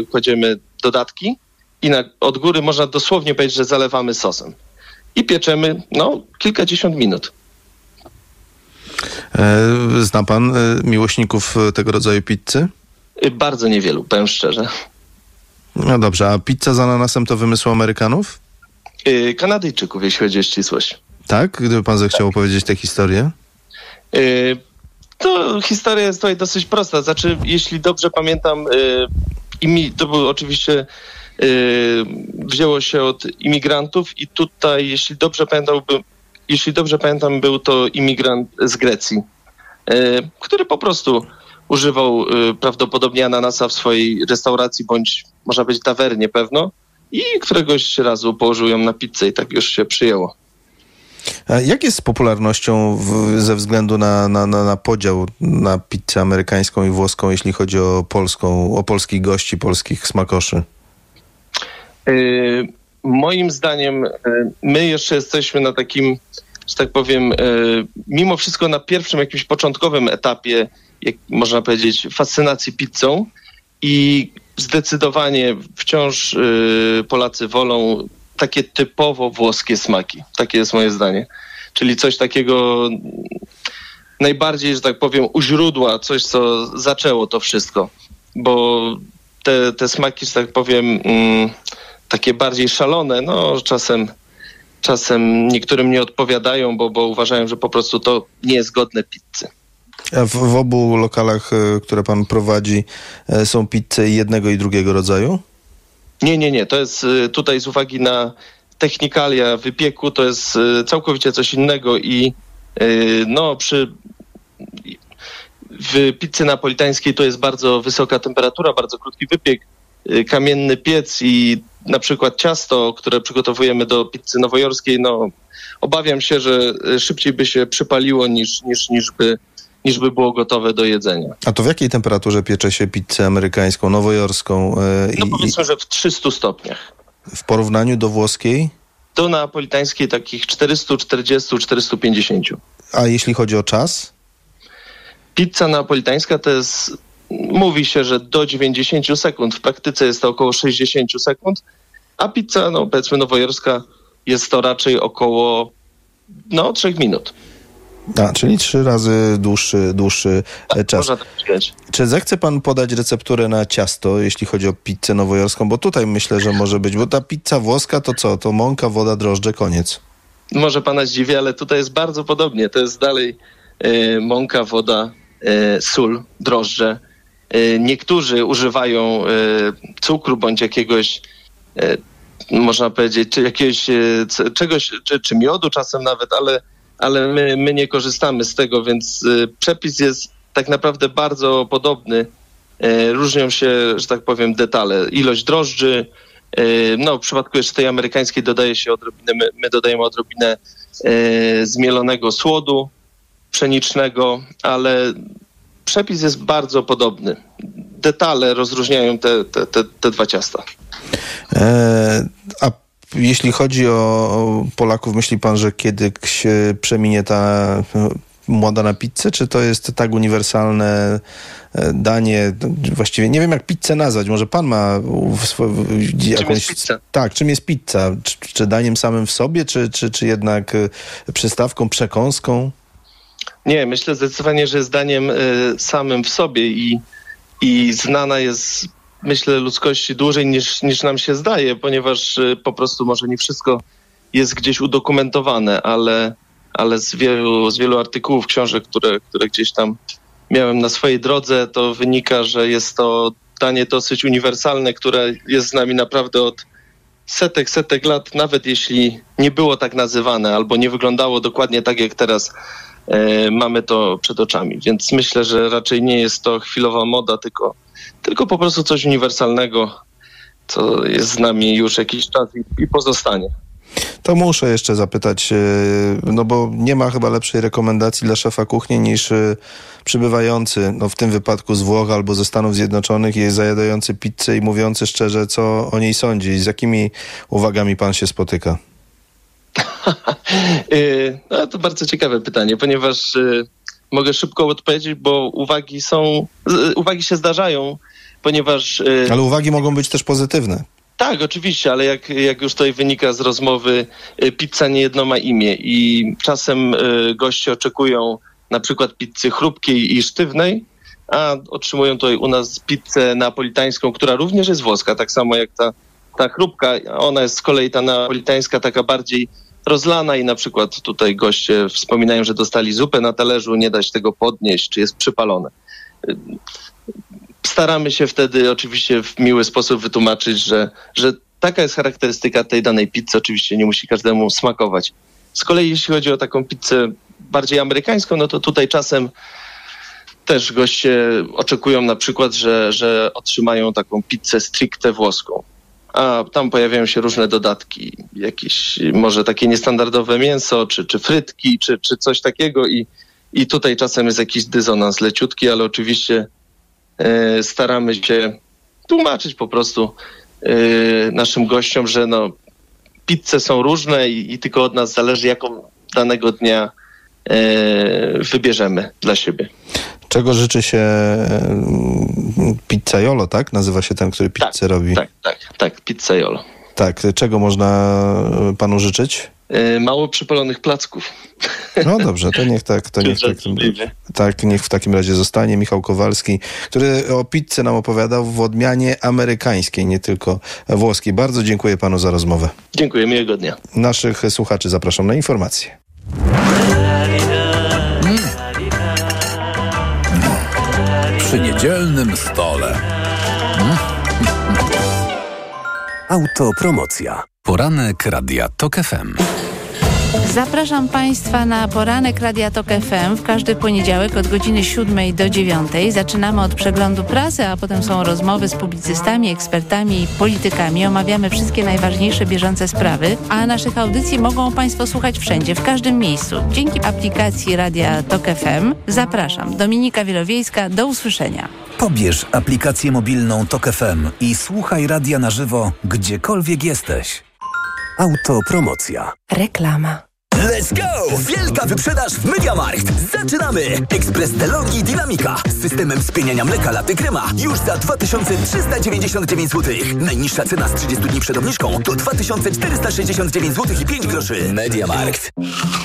y, kładziemy dodatki i na, od góry można dosłownie powiedzieć, że zalewamy sosem. I pieczemy, no, kilkadziesiąt minut. E, Zna pan e, miłośników e, tego rodzaju pizzy? Y, Bardzo niewielu, powiem szczerze. No dobrze, a pizza z ananasem to wymysł Amerykanów? Y, Kanadyjczyków, jeśli chodzi o ścisłość. Tak? Gdyby pan zechciał opowiedzieć tę historię? Y, To historia jest tutaj dosyć prosta. Znaczy, jeśli dobrze pamiętam, y, imi, to było oczywiście wzięło się od imigrantów i tutaj, jeśli dobrze pamiętam, był, jeśli dobrze pamiętam, był to imigrant z Grecji, y, który po prostu używał y, prawdopodobnie ananasa w swojej restauracji bądź można powiedzieć tawernie pewno i któregoś razu położył ją na pizzę i tak już się przyjęło. A jak jest z popularnością w, ze względu na, na, na, na podział na pizzę amerykańską i włoską, jeśli chodzi o polską, o polskich gości, polskich smakoszy? Y, Moim zdaniem y, my jeszcze jesteśmy na takim, że tak powiem, y, mimo wszystko na pierwszym jakimś początkowym etapie, jak można powiedzieć, fascynacji pizzą i zdecydowanie wciąż Polacy wolą takie typowo włoskie smaki. Takie jest moje zdanie. Czyli coś takiego najbardziej, że tak powiem, u źródła, coś, co zaczęło to wszystko. Bo te, te smaki, że tak powiem, mm, takie bardziej szalone, no czasem, czasem niektórym nie odpowiadają, bo, bo uważają, że po prostu to nie jest godne pizzy. A w, w obu lokalach, e, które pan prowadzi, e, są pizze jednego i drugiego rodzaju? Nie, nie, nie. To jest y, tutaj z uwagi na technikalia wypieku, to jest y, całkowicie coś innego i y, no przy w pizzy napolitańskiej to jest bardzo wysoka temperatura, bardzo krótki wypiek, y, kamienny piec i na przykład ciasto, które przygotowujemy do pizzy nowojorskiej, no obawiam się, że y, szybciej by się przypaliło niż, niż, niż, by, niż by było gotowe do jedzenia. A to w jakiej temperaturze piecze się pizzę amerykańską, nowojorską e, No i, powiedzmy, że w 300 stopniach. i w porównaniu do włoskiej? Do napolitańskiej takich 440-450. A jeśli chodzi o czas? Pizza napolitańska to jest, mówi się, że do 90 sekund. W praktyce jest to około 60 sekund, a pizza, no powiedzmy nowojorska, jest to raczej około no, 3 minut. A, czyli trzy razy dłuższy, dłuższy e, czas. Można tak. Czy zechce pan podać recepturę na ciasto, jeśli chodzi o pizzę nowojorską? Bo tutaj myślę, że może być, bo ta pizza włoska to co? To mąka, woda, drożdże, koniec. Może pana zdziwi, ale tutaj jest bardzo podobnie. To jest dalej e, mąka, woda, e, sól, drożdże. E, niektórzy używają e, cukru bądź jakiegoś, e, można powiedzieć, jakiegoś czegoś, czy, czy miodu czasem nawet, ale, ale my, my nie korzystamy z tego, więc przepis jest tak naprawdę bardzo podobny. Różnią się, że tak powiem, detale. Ilość drożdży, no w przypadku jeszcze tej amerykańskiej dodaje się odrobinę, my, my dodajemy odrobinę zmielonego słodu pszenicznego, ale przepis jest bardzo podobny. detale rozróżniają te, te, te, te dwa ciasta. E, a jeśli chodzi o Polaków, myśli pan, że kiedy się przeminie ta młoda na pizzę, czy to jest tak uniwersalne e, danie? Właściwie nie wiem, jak pizzę nazwać. Może pan ma w swoim... Czym? Tak, czym jest pizza? Czy, czy daniem samym w sobie, czy, czy, czy jednak e, przystawką, przekąską? Nie, myślę zdecydowanie, że zdaniem y, samym w sobie i, i znana jest, myślę, ludzkości dłużej niż, niż nam się zdaje, ponieważ y, po prostu może nie wszystko jest gdzieś udokumentowane, ale, ale z, wielu, z wielu artykułów, książek, które, które gdzieś tam miałem na swojej drodze, to wynika, że jest to danie dosyć uniwersalne, które jest z nami naprawdę od setek, setek lat, nawet jeśli nie było tak nazywane albo nie wyglądało dokładnie tak, jak teraz mamy to przed oczami. Więc myślę, że raczej nie jest to chwilowa moda, tylko, tylko po prostu coś uniwersalnego, co jest z nami już jakiś czas i, i pozostanie. To muszę jeszcze zapytać, e, no bo nie ma chyba lepszej rekomendacji dla szefa kuchni niż e, przybywający, no w tym wypadku z Włoch albo ze Stanów Zjednoczonych, jest zajadający pizzę i mówiący szczerze, co o niej sądzi z jakimi uwagami pan się spotyka? Y, no to bardzo ciekawe pytanie, ponieważ y, mogę szybko odpowiedzieć, bo uwagi są, uwagi się zdarzają, ponieważ... y, Ale uwagi mogą być też pozytywne. Tak, oczywiście, ale jak, jak już tutaj wynika z rozmowy, pizza nie jedno ma imię i czasem goście oczekują na przykład pizzy chrupkiej i sztywnej, a otrzymują tutaj u nas pizzę napolitańską, która również jest włoska, tak samo jak ta, ta chrupka. Ona jest z kolei ta napolitańska taka bardziej rozlana i na przykład tutaj goście wspominają, że dostali zupę na talerzu, nie da się tego podnieść, czy jest przypalone. Staramy się wtedy oczywiście w miły sposób wytłumaczyć, że, że taka jest charakterystyka tej danej pizzy. Oczywiście nie musi każdemu smakować. Z kolei jeśli chodzi o taką pizzę bardziej amerykańską, no to tutaj czasem też goście oczekują na przykład, że, że otrzymają taką pizzę stricte włoską. A tam pojawiają się różne dodatki, jakieś może takie niestandardowe mięso, czy, czy frytki, czy, czy coś takiego i, i tutaj czasem jest jakiś dysonans leciutki, ale oczywiście e, staramy się tłumaczyć po prostu e, naszym gościom, że no, pizze są różne i, i tylko od nas zależy, jaką danego dnia e, wybierzemy dla siebie. Czego życzy się mm, pizzaiolo, tak? Nazywa się ten, który pizzę robi. Tak, tak, tak, pizzaiolo. Tak, czego można e, panu życzyć? E, mało przypalonych placków. No dobrze, to niech tak, to niech tak, tak, niech w takim razie zostanie Michał Kowalski, który o pizzy nam opowiadał w odmianie amerykańskiej, nie tylko włoskiej. Bardzo dziękuję panu za rozmowę. Dziękuję, miłego dnia. Naszych słuchaczy zapraszam na informacje. Przy niedzielnym stole. Autopromocja. Poranek Radia TOK FM. Zapraszam Państwa na poranek Radia Tok FM w każdy poniedziałek od godziny 7 do 9. Zaczynamy od przeglądu prasy, a potem są rozmowy z publicystami, ekspertami i politykami. Omawiamy wszystkie najważniejsze bieżące sprawy, a naszych audycji mogą Państwo słuchać wszędzie, w każdym miejscu. Dzięki aplikacji Radia Tok FM. Zapraszam. Dominika Wielowiejska. Do usłyszenia. Pobierz aplikację mobilną Tok FM i słuchaj radia na żywo, gdziekolwiek jesteś. Autopromocja. Reklama. Let's go! Wielka wyprzedaż w Mediamarkt! Zaczynamy! Ekspres Delonghi Dynamika z systemem spieniania mleka laty krema już za 2399 zł. Najniższa cena z 30 dni przed obniżką to 2469 zł i 5 groszy. Mediamarkt.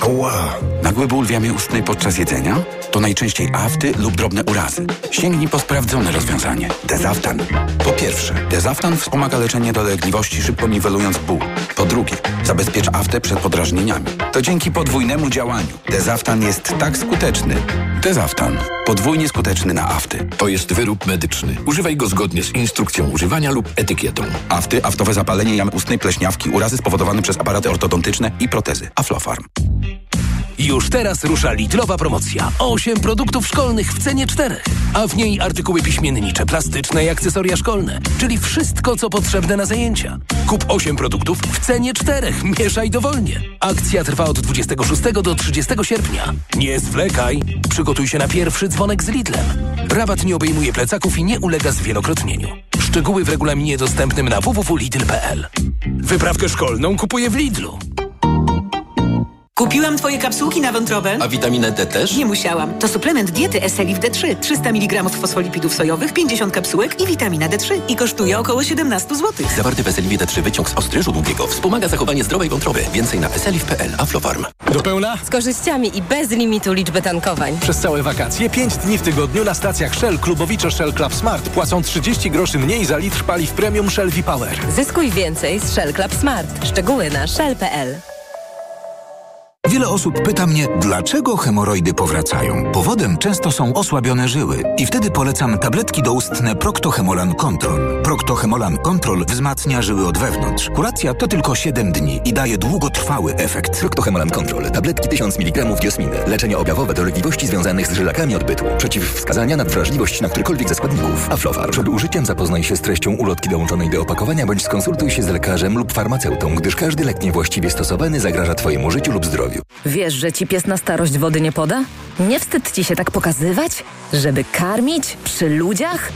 Ła! Nagły ból w jamie ustnej podczas jedzenia? To najczęściej afty lub drobne urazy. Sięgnij po sprawdzone rozwiązanie. Dezaftan. Po pierwsze, Dezaftan wspomaga leczenie dolegliwości, szybko niwelując ból. Po drugie, zabezpiecza aftę przed podrażnieniami. To dzięki podwójnemu działaniu. Dezaftan jest tak skuteczny. Dezaftan. Podwójnie skuteczny na afty. To jest wyrób medyczny. Używaj go zgodnie z instrukcją używania lub etykietą. Afty, aftowe zapalenie jamy ustnej, pleśniawki, urazy spowodowane przez aparaty ortodontyczne i protezy. Aflofarm. Już teraz rusza Lidlowa promocja. 8 produktów szkolnych w cenie 4. A w niej artykuły piśmiennicze, plastyczne i akcesoria szkolne. Czyli wszystko, co potrzebne na zajęcia. Kup 8 produktów w cenie 4. Mieszaj dowolnie. Akcja trwa od 26 do 30 sierpnia. Nie zwlekaj. Przy przygotuj się na pierwszy dzwonek z Lidlem. Rabat nie obejmuje plecaków i nie ulega zwielokrotnieniu. Szczegóły w regulaminie dostępnym na www.lidl.pl. Wyprawkę szkolną kupuję w Lidlu. Kupiłam twoje kapsułki na wątrobę. A witaminę D też? Nie musiałam. To suplement diety Eselif D3. 300 mg fosfolipidów sojowych, 50 kapsułek i witamina D3. I kosztuje około 17 zł. Zawarty w Eselifie D3 wyciąg z ostryżu długiego wspomaga zachowanie zdrowej wątroby. Więcej na eselif.pl. Aflofarm. Do pełna? Z korzyściami i bez limitu liczby tankowań. Przez całe wakacje 5 dni w tygodniu na stacjach Shell Klubowicze Shell Club Smart płacą 30 groszy mniej za litr paliw premium Shell V-Power. Zyskuj więcej z Shell Club Smart. Szczegóły na shell.pl. Wiele osób pyta mnie, dlaczego hemoroidy powracają. Powodem często są osłabione żyły i wtedy polecam tabletki doustne Proctohemolan Control. Proctohemolan Control wzmacnia żyły od wewnątrz. Kuracja to tylko 7 dni i daje długotrwały efekt. Proctohemolan Control. Tabletki 1000 mg diosminy. Leczenie objawowe dolegliwości związanych z żylakami odbytu. Przeciwwskazania na wrażliwość na którykolwiek ze składników. Aflofarm. Przed użyciem zapoznaj się z treścią ulotki dołączonej do opakowania bądź skonsultuj się z lekarzem lub farmaceutą, gdyż każdy lek niewłaściwie stosowany zagraża Twojemu życiu lub zdrowiu. Wiesz, że ci pies na starość wody nie poda? Nie wstyd ci się tak pokazywać? Żeby karmić? Przy ludziach?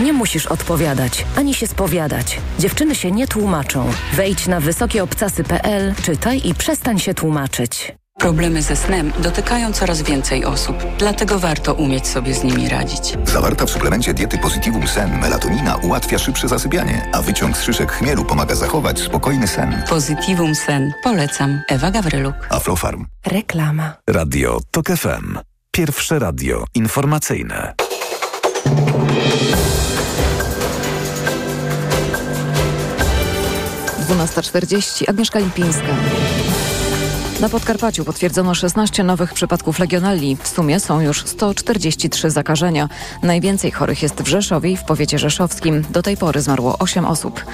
Nie musisz odpowiadać, ani się spowiadać. Dziewczyny się nie tłumaczą. Wejdź na wysokieobcasy.pl, czytaj i przestań się tłumaczyć. Problemy ze snem dotykają coraz więcej osób, dlatego warto umieć sobie z nimi radzić. Zawarta w suplemencie diety Positivum Sen melatonina ułatwia szybsze zasypianie, a wyciąg z szyszek chmielu pomaga zachować spokojny sen. Positivum Sen. Polecam. Ewa Gawryluk. Aflofarm. Reklama. Radio TOK FM. Pierwsze radio informacyjne. Dwunasta czterdzieści. Agnieszka Lipińska. Na Podkarpaciu potwierdzono 16 nowych przypadków legionelli. W sumie są już 143 zakażenia. Najwięcej chorych jest w Rzeszowie i w powiecie rzeszowskim. Do tej pory zmarło 8 osób.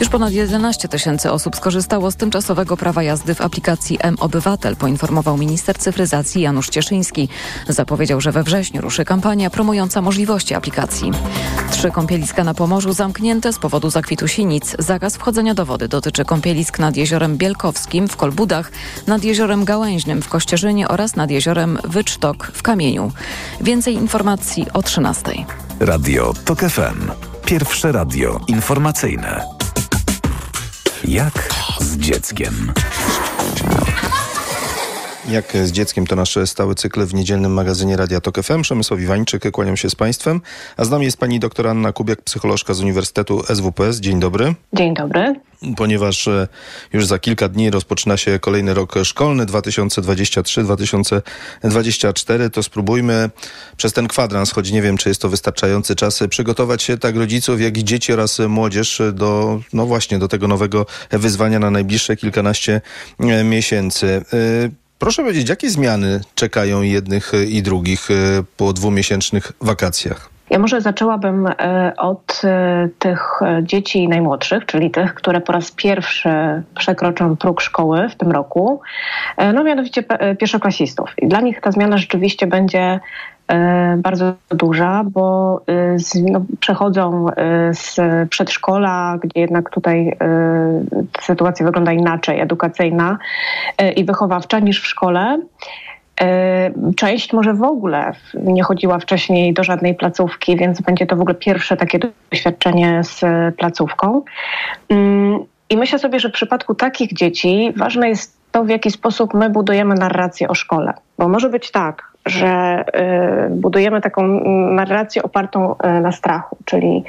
Już ponad 11 tysięcy osób skorzystało z tymczasowego prawa jazdy w aplikacji M-Obywatel, poinformował minister cyfryzacji Janusz Cieszyński. Zapowiedział, że we wrześniu ruszy kampania promująca możliwości aplikacji. Trzy kąpieliska na Pomorzu zamknięte z powodu zakwitu sinic. Zakaz wchodzenia do wody dotyczy kąpielisk nad jeziorem Bielkowskim w Kolbudach, nad jeziorem Gałęźnym w Kościerzynie oraz nad jeziorem Wycztok w Kamieniu. Więcej informacji o 13. Radio TOK FM. Pierwsze radio informacyjne. Jak z dzieckiem? Jak z dzieckiem to nasz stały cykl w niedzielnym magazynie Radia Tok FM. Przemysław Iwańczyk, kłaniam się z Państwem. A z nami jest pani doktor Anna Kubiak, psycholożka z Uniwersytetu SWPS. Dzień dobry. Dzień dobry. Ponieważ e, już za kilka dni rozpoczyna się kolejny rok szkolny 2023-2024, to spróbujmy przez ten kwadrans, choć nie wiem, czy jest to wystarczający czas, przygotować się tak rodziców, jak i dzieci oraz młodzież do, no właśnie, do tego nowego wyzwania na najbliższe kilkanaście e, miesięcy. E, Proszę powiedzieć, jakie zmiany czekają jednych i drugich po dwumiesięcznych wakacjach? Ja może zaczęłabym od tych dzieci najmłodszych, czyli tych, które po raz pierwszy przekroczą próg szkoły w tym roku, no mianowicie pierwszoklasistów. I dla nich ta zmiana rzeczywiście będzie bardzo duża, bo no, przechodzą z przedszkola, gdzie jednak tutaj sytuacja wygląda inaczej, edukacyjna i wychowawcza niż w szkole. Część może w ogóle nie chodziła wcześniej do żadnej placówki, więc będzie to w ogóle pierwsze takie doświadczenie z placówką. I myślę sobie, że w przypadku takich dzieci ważne jest to, w jaki sposób my budujemy narrację o szkole. Bo może być tak, że y, budujemy taką narrację opartą y, na strachu, czyli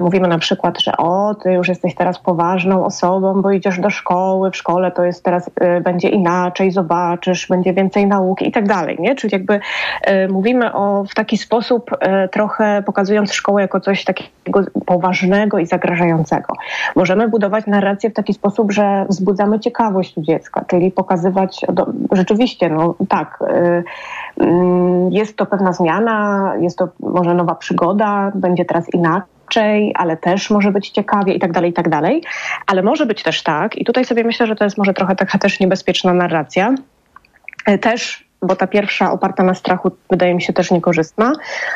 mówimy na przykład, że o, ty już jesteś teraz poważną osobą, bo idziesz do szkoły, w szkole to jest teraz, będzie inaczej, zobaczysz, będzie więcej nauki i tak dalej, nie? Czyli jakby mówimy o, w taki sposób trochę pokazując szkołę jako coś takiego poważnego i zagrażającego. Możemy budować narrację w taki sposób, że wzbudzamy ciekawość u dziecka, czyli pokazywać, do, rzeczywiście, no tak, jest to pewna zmiana, jest to może nowa przygoda, będzie teraz inaczej, ale też może być ciekawie i tak dalej, i tak dalej. Ale może być też tak, i tutaj sobie myślę, że to jest może trochę taka też niebezpieczna narracja, też bo ta pierwsza oparta na strachu wydaje mi się też niekorzystna,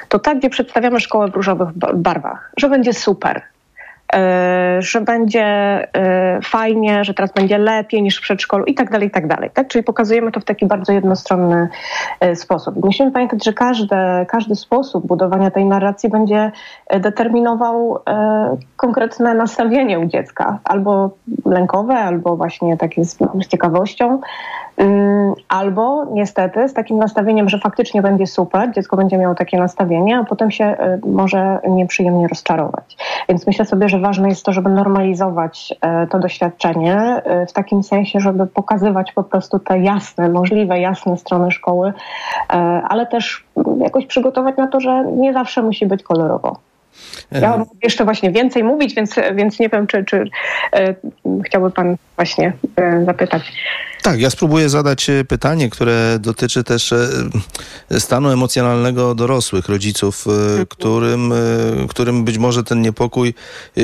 to tak, gdzie przedstawiamy szkołę w różowych barwach, że będzie super, że będzie fajnie, że teraz będzie lepiej niż w przedszkolu i tak dalej, i tak dalej. Tak? Czyli pokazujemy to w taki bardzo jednostronny sposób. I musimy pamiętać, że każdy, każdy sposób budowania tej narracji będzie determinował konkretne nastawienie u dziecka, albo lękowe, albo właśnie takie z, z ciekawością, albo niestety z takim nastawieniem, że faktycznie będzie super, dziecko będzie miało takie nastawienie, a potem się y, może nieprzyjemnie rozczarować. Więc myślę sobie, że ważne jest to, żeby normalizować y, to doświadczenie y, w takim sensie, żeby pokazywać po prostu te jasne, możliwe, jasne strony szkoły, ale też jakoś przygotować na to, że nie zawsze musi być kolorowo. Ja mam jeszcze właśnie więcej mówić, więc, więc nie wiem, czy, czy e, chciałby Pan właśnie e, zapytać. Tak, ja spróbuję zadać e, pytanie, które dotyczy też e, stanu emocjonalnego dorosłych, rodziców, e, którym, którym być może ten niepokój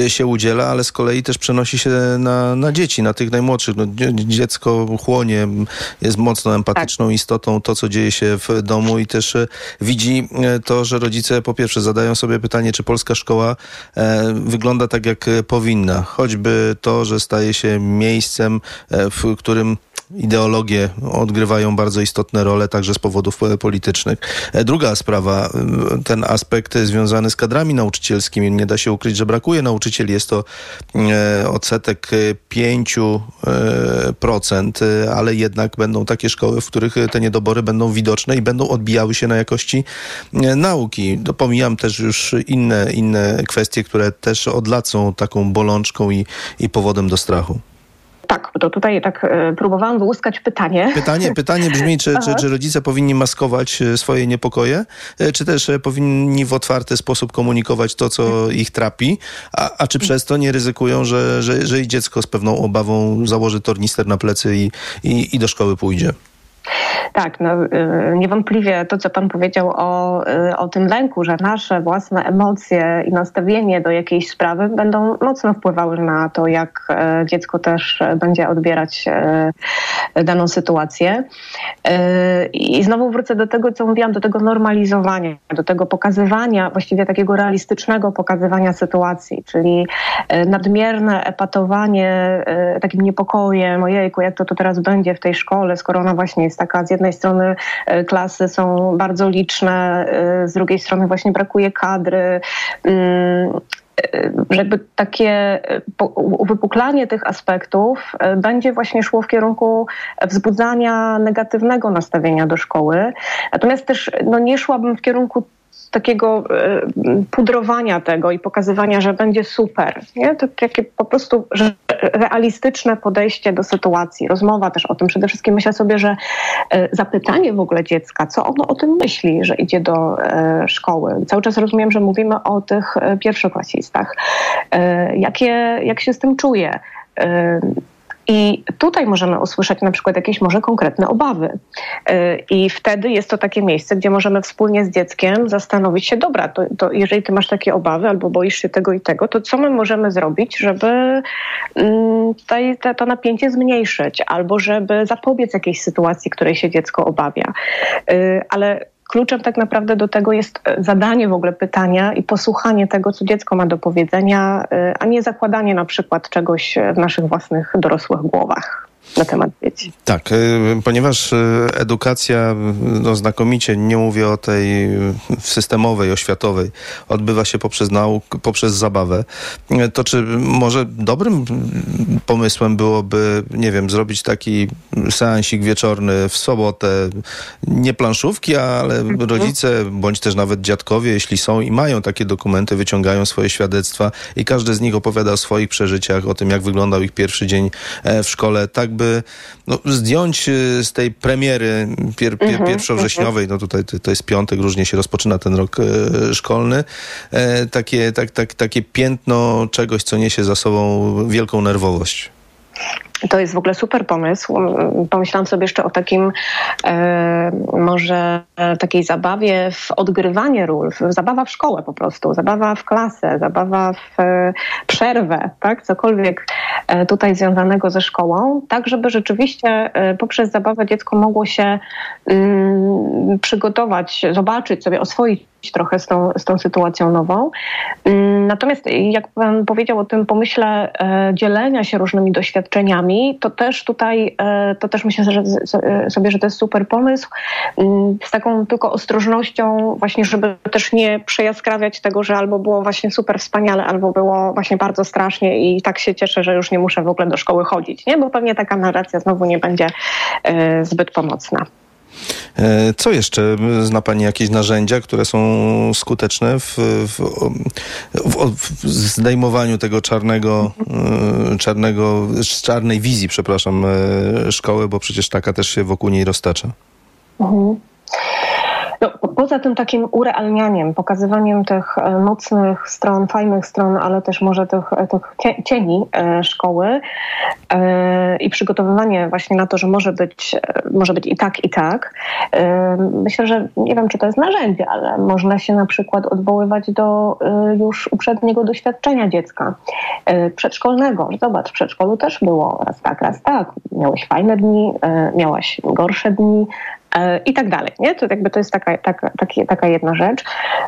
się udziela, ale z kolei też przenosi się na, na dzieci, na tych najmłodszych. No, dziecko chłonie, jest mocno empatyczną tak. istotą, to co dzieje się w domu i też widzi to, że rodzice po pierwsze zadają sobie pytanie, czy polska szkoła wygląda tak, jak powinna. Choćby to, że staje się miejscem, w którym ideologie odgrywają bardzo istotne role także z powodów politycznych. E, druga sprawa, e, ten aspekt związany z kadrami nauczycielskimi. Nie da się ukryć, że brakuje nauczycieli. Jest to e, odsetek 5%, ale jednak będą takie szkoły, w których te niedobory będą widoczne i będą odbijały się na jakości nauki. Pomijam też już inne, inne kwestie, które też od lat są taką bolączką i, i powodem do strachu. Tak, to tutaj tak e, próbowałam wyłuskać pytanie. Pytanie, pytanie brzmi, czy, czy, czy, rodzice powinni maskować e, swoje niepokoje, e, czy też powinni w otwarty sposób komunikować to, co ich trapi, a, a czy przez to nie ryzykują, że, że, że i dziecko z pewną obawą założy tornister na plecy i, i, i do szkoły pójdzie? Tak, no, y, niewątpliwie to, co Pan powiedział o, y, o tym lęku, że nasze własne emocje i nastawienie do jakiejś sprawy będą mocno wpływały na to, jak e, dziecko też będzie odbierać daną sytuację. I znowu wrócę do tego, co mówiłam, do tego normalizowania, do tego pokazywania, właściwie takiego realistycznego pokazywania sytuacji, czyli nadmierne epatowanie takim niepokojem, ojejku, jak to, to teraz będzie w tej szkole, skoro ona właśnie jest taka z jednej strony e, klasy są bardzo liczne, e, z drugiej strony właśnie brakuje kadry mm, e, żeby takie uwypuklanie tych aspektów będzie właśnie szło w kierunku wzbudzania negatywnego nastawienia do szkoły. Natomiast też no, nie szłabym w kierunku takiego pudrowania tego i pokazywania, że będzie super. Nie? To takie po prostu realistyczne podejście do sytuacji, rozmowa też o tym. Przede wszystkim myślę sobie, że e, zapytanie w ogóle dziecka, co ono o tym myśli, że idzie do e, szkoły. Cały czas rozumiem, że mówimy o tych pierwszoklasistach. Jakie, jak się z tym czuje? I tutaj możemy usłyszeć na przykład jakieś może konkretne obawy. Y, I wtedy jest to takie miejsce, gdzie możemy wspólnie z dzieckiem zastanowić się, dobra, to, to jeżeli ty masz takie obawy albo boisz się tego i tego, to co my możemy zrobić, żeby mm, tutaj to napięcie zmniejszyć albo żeby zapobiec jakiejś sytuacji, której się dziecko obawia. Y, ale kluczem tak naprawdę do tego jest e, zadanie w ogóle pytania i posłuchanie tego, co dziecko ma do powiedzenia, e, a nie zakładanie na przykład czegoś w naszych własnych dorosłych głowach na temat dzieci. Tak, y, ponieważ y, edukacja no, znakomicie, nie mówię o tej systemowej, oświatowej, odbywa się poprzez nauk, poprzez zabawę, to czy może dobrym pomysłem byłoby, nie wiem, zrobić taki seansik wieczorny w sobotę, nie planszówki, ale mhm. rodzice, bądź też nawet dziadkowie, jeśli są i mają takie dokumenty, wyciągają swoje świadectwa i każdy z nich opowiada o swoich przeżyciach, o tym, jak wyglądał ich pierwszy dzień e, w szkole, tak by no, zdjąć y, z tej premiery pier, pier, mhm, pierwszowrześniowej, no tutaj to, to jest piątek, różnie się rozpoczyna ten rok e, szkolny, e, takie, tak, tak, takie piętno czegoś, co niesie za sobą wielką nerwowość. To jest w ogóle super pomysł. Pomyślałam sobie jeszcze o takim e, może takiej zabawie w odgrywanie ról, zabawa w szkołę po prostu, zabawa w klasę, zabawa w e, przerwę, tak? cokolwiek e, tutaj związanego ze szkołą, tak żeby rzeczywiście e, poprzez zabawę dziecko mogło się mm, przygotować, zobaczyć sobie, oswoić trochę z tą, z tą sytuacją nową. Mm, natomiast jak pan powiedział o tym pomyśle e, dzielenia się różnymi doświadczeniami, to też tutaj, e, to też myślę że, sobie, że to jest super pomysł, mm, z taką tylko ostrożnością właśnie, żeby też nie przejaskrawiać tego, że albo było właśnie super wspaniale, albo było właśnie bardzo strasznie i tak się cieszę, że już nie muszę w ogóle do szkoły chodzić, nie? Bo pewnie taka narracja znowu nie będzie e, zbyt pomocna. E, co jeszcze? Zna Pani jakieś narzędzia, które są skuteczne w, w, w, w zdejmowaniu tego czarnego, e, czarnego, czarnej wizji, przepraszam, e, szkoły, bo przecież taka też się wokół niej roztacza. Mhm. No, poza tym takim urealnianiem, pokazywaniem tych e, mocnych stron, fajnych stron, ale też może tych, e, tych cieni e, szkoły i przygotowywanie właśnie na to, że może być, może być i tak, i tak. Myślę, że nie wiem, czy to jest narzędzie, ale można się na przykład odwoływać do już uprzedniego doświadczenia dziecka przedszkolnego. Zobacz, w przedszkolu też było raz tak, raz tak. Miałeś fajne dni, miałaś gorsze dni, E, i tak dalej. Nie? To jakby to jest taka, taka, taka jedna rzecz.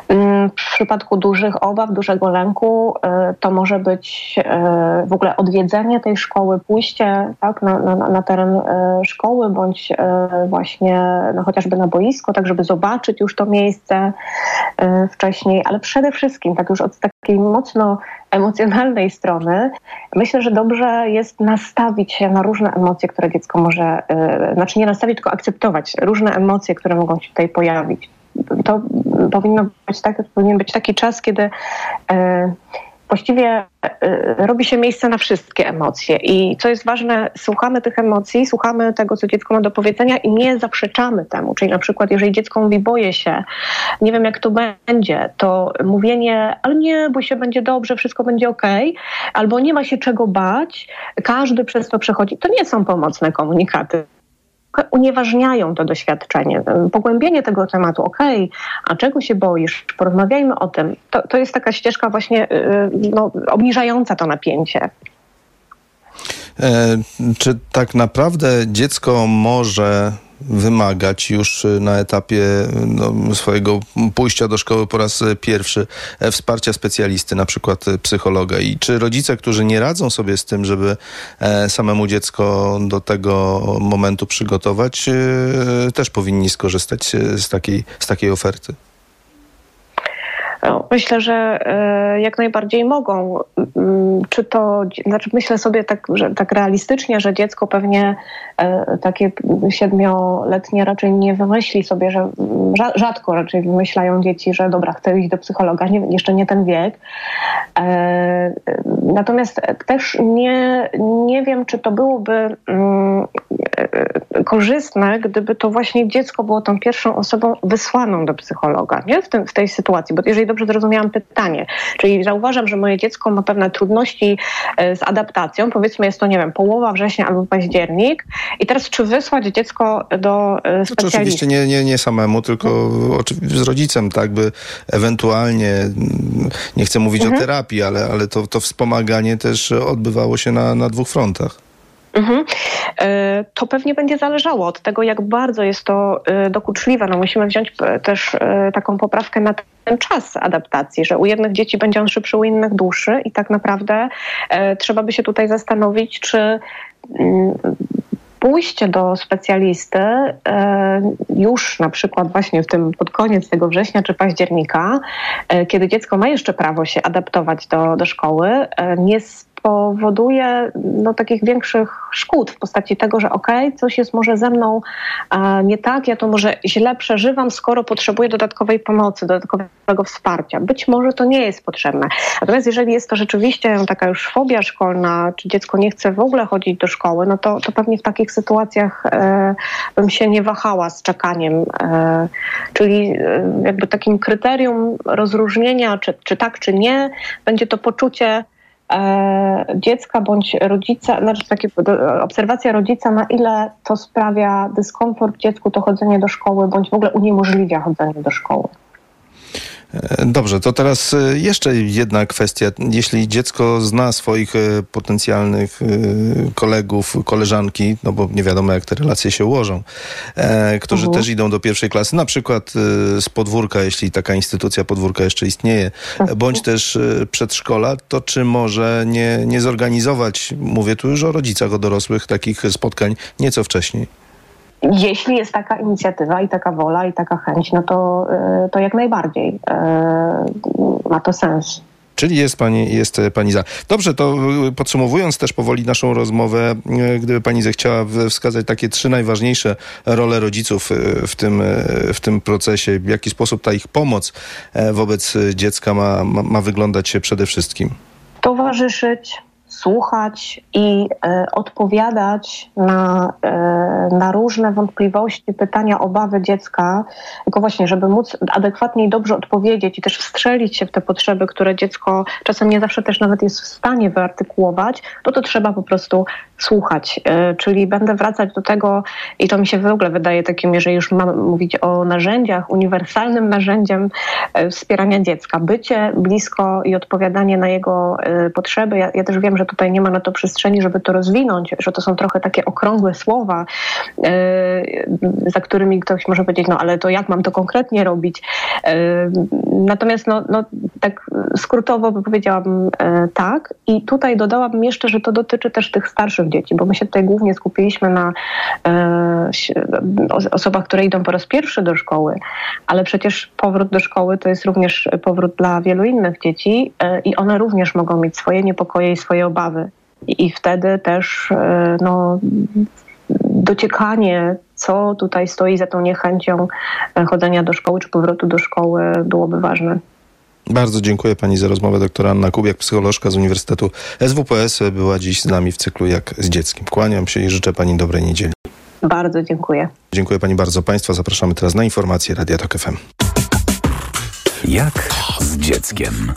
Mm, w przypadku dużych obaw, dużego lęku e, to może być e, w ogóle odwiedzenie tej szkoły, pójście tak, na, na, na teren szkoły bądź właśnie no, chociażby na boisko, tak żeby zobaczyć już to miejsce wcześniej, ale przede wszystkim tak już od takiej mocno emocjonalnej strony, myślę, że dobrze jest nastawić się na różne emocje, które dziecko może, yy, znaczy nie nastawić, tylko akceptować różne emocje, które mogą się tutaj pojawić. To powinno być tak, powinien być taki czas, kiedy yy, właściwie y, robi się miejsce na wszystkie emocje. I co jest ważne, słuchamy tych emocji, słuchamy tego, co dziecko ma do powiedzenia i nie zaprzeczamy temu. Czyli na przykład, jeżeli dziecko mówi, boję się, nie wiem jak to będzie, to mówienie, ale nie, bo się będzie dobrze, wszystko będzie ok, albo nie ma się czego bać, każdy przez to przechodzi. To nie są pomocne komunikaty unieważniają to doświadczenie. Pogłębienie tego tematu, okej, okay, a czego się boisz? Porozmawiajmy o tym. To, to jest taka ścieżka właśnie y, y, no, obniżająca to napięcie. E, czy tak naprawdę dziecko może wymagać już y, na etapie no, swojego pójścia do szkoły po raz pierwszy e, wsparcia specjalisty, na przykład y, psychologa. I czy rodzice, którzy nie radzą sobie z tym, żeby e, samemu dziecko do tego momentu przygotować, też powinni skorzystać z takiej, z takiej oferty? Myślę, że e, jak najbardziej mogą. Mm, czy to, znaczy myślę sobie tak, że, tak realistycznie, że dziecko pewnie takie siedmioletnie raczej nie wymyśli sobie, że rzadko raczej wymyślają dzieci, że dobra, chcę iść do psychologa, nie, jeszcze nie ten wiek. E, natomiast też nie, nie wiem, czy to byłoby mm, korzystne, gdyby to właśnie dziecko było tą pierwszą osobą wysłaną do psychologa nie? W, tym, w tej sytuacji. Bo jeżeli dobrze zrozumiałam pytanie, czyli zauważam, że moje dziecko ma pewne trudności e, z adaptacją, powiedzmy jest to, nie wiem, połowa września albo październik i teraz czy wysłać dziecko do e, specjalisty? Znaczy, oczywiście nie, nie, nie samemu, tylko z rodzicem, tak by ewentualnie, mm, nie chcę mówić mhm. o terapii, ale, ale to, to wspomaganie też odbywało się na, na dwóch frontach. Mhm. E, to pewnie będzie zależało od tego, jak bardzo jest to e, dokuczliwe. No musimy wziąć też taką poprawkę na ten czas adaptacji, że u jednych dzieci będzie on szybszy, u innych dłuższy i tak naprawdę trzeba by się tutaj zastanowić, czy mm, pójście do specjalisty już na przykład właśnie w tym pod koniec tego września czy października, kiedy dziecko ma jeszcze prawo się adaptować do, do szkoły, nie powoduje no, takich większych szkód w postaci tego, że okej, okay, coś jest może ze mną nie tak, ja to może źle przeżywam, skoro potrzebuję dodatkowej pomocy, dodatkowego wsparcia. Być może to nie jest potrzebne. Natomiast jeżeli jest to rzeczywiście taka już fobia szkolna, czy dziecko nie chce w ogóle chodzić do szkoły, no to, to pewnie w takich sytuacjach e, bym się nie wahała z czekaniem. E, czyli e, jakby takim kryterium rozróżnienia, czy, czy tak, czy nie, będzie to poczucie, E, dziecka bądź rodzica, znaczy takie obserwacja rodzica, na ile to sprawia dyskomfort dziecku to chodzenie do szkoły, bądź w ogóle uniemożliwia chodzenie do szkoły. E, Dobrze, to teraz e, jeszcze jedna kwestia. Jeśli dziecko zna swoich e, potencjalnych kolegów, koleżanki, no bo nie wiadomo jak te relacje się ułożą, którzy Mhm. też idą do pierwszej klasy, na przykład z podwórka, jeśli taka instytucja podwórka jeszcze istnieje, e, bądź też przedszkola, to czy może nie, nie zorganizować, mówię tu już o rodzicach, o dorosłych, takich spotkań nieco wcześniej? Jeśli jest taka inicjatywa i taka wola i taka chęć, no to, e, to jak najbardziej e, ma to sens. Czyli jest pani, jest e, pani za. Dobrze, to y, podsumowując też powoli naszą rozmowę, gdyby pani zechciała wskazać takie trzy najważniejsze role rodziców w tym, w tym procesie, w jaki sposób ta ich pomoc e, wobec dziecka ma, ma, ma wyglądać się przede wszystkim. towarzyszyć, słuchać i e, odpowiadać na, e, na różne wątpliwości, pytania, obawy dziecka, tylko właśnie, żeby móc adekwatnie i dobrze odpowiedzieć i też wstrzelić się w te potrzeby, które dziecko czasem nie zawsze też nawet jest w stanie wyartykułować, to to trzeba po prostu słuchać. E, czyli będę wracać do tego i to mi się w ogóle wydaje takim, jeżeli już mam mówić o narzędziach, uniwersalnym narzędziem wspierania dziecka. Bycie blisko i odpowiadanie na jego potrzeby. Ja, ja też wiem, że tutaj nie ma na to przestrzeni, żeby to rozwinąć, że to są trochę takie okrągłe słowa, e, za którymi ktoś może powiedzieć, no ale to jak mam to konkretnie robić? E, Natomiast no, no, tak skrótowo by powiedziałabym e, tak. I tutaj dodałabym jeszcze, że to dotyczy też tych starszych dzieci, bo my się tutaj głównie skupiliśmy na osobach, które idą po raz pierwszy do szkoły, ale przecież powrót do szkoły to jest również powrót dla wielu innych dzieci i one również mogą mieć swoje niepokoje i swoje obawy. I, i wtedy też e, no, dociekanie, co tutaj stoi za tą niechęcią e, chodzenia do szkoły czy powrotu do szkoły byłoby ważne. Bardzo dziękuję pani za rozmowę. Doktora Anna Kubiak, psycholożka z Uniwersytetu SWPS, była dziś z nami w cyklu Jak z dzieckiem. Kłaniam się i życzę pani dobrej niedzieli. Bardzo dziękuję. Dziękuję pani bardzo. Państwa zapraszamy teraz na informacje Radia Tok FM. Jak z dzieckiem.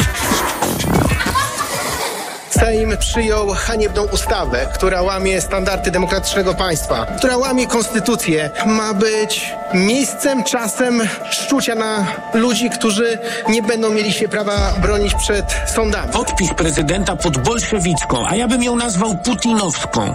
Sejm przyjął haniebną ustawę, która łamie standardy demokratycznego państwa, która łamie konstytucję. Ma być miejscem, czasem szczucia na ludzi, którzy nie będą mieli się prawa bronić przed sądami. Podpis prezydenta pod bolszewicką, a ja bym ją nazwał putinowską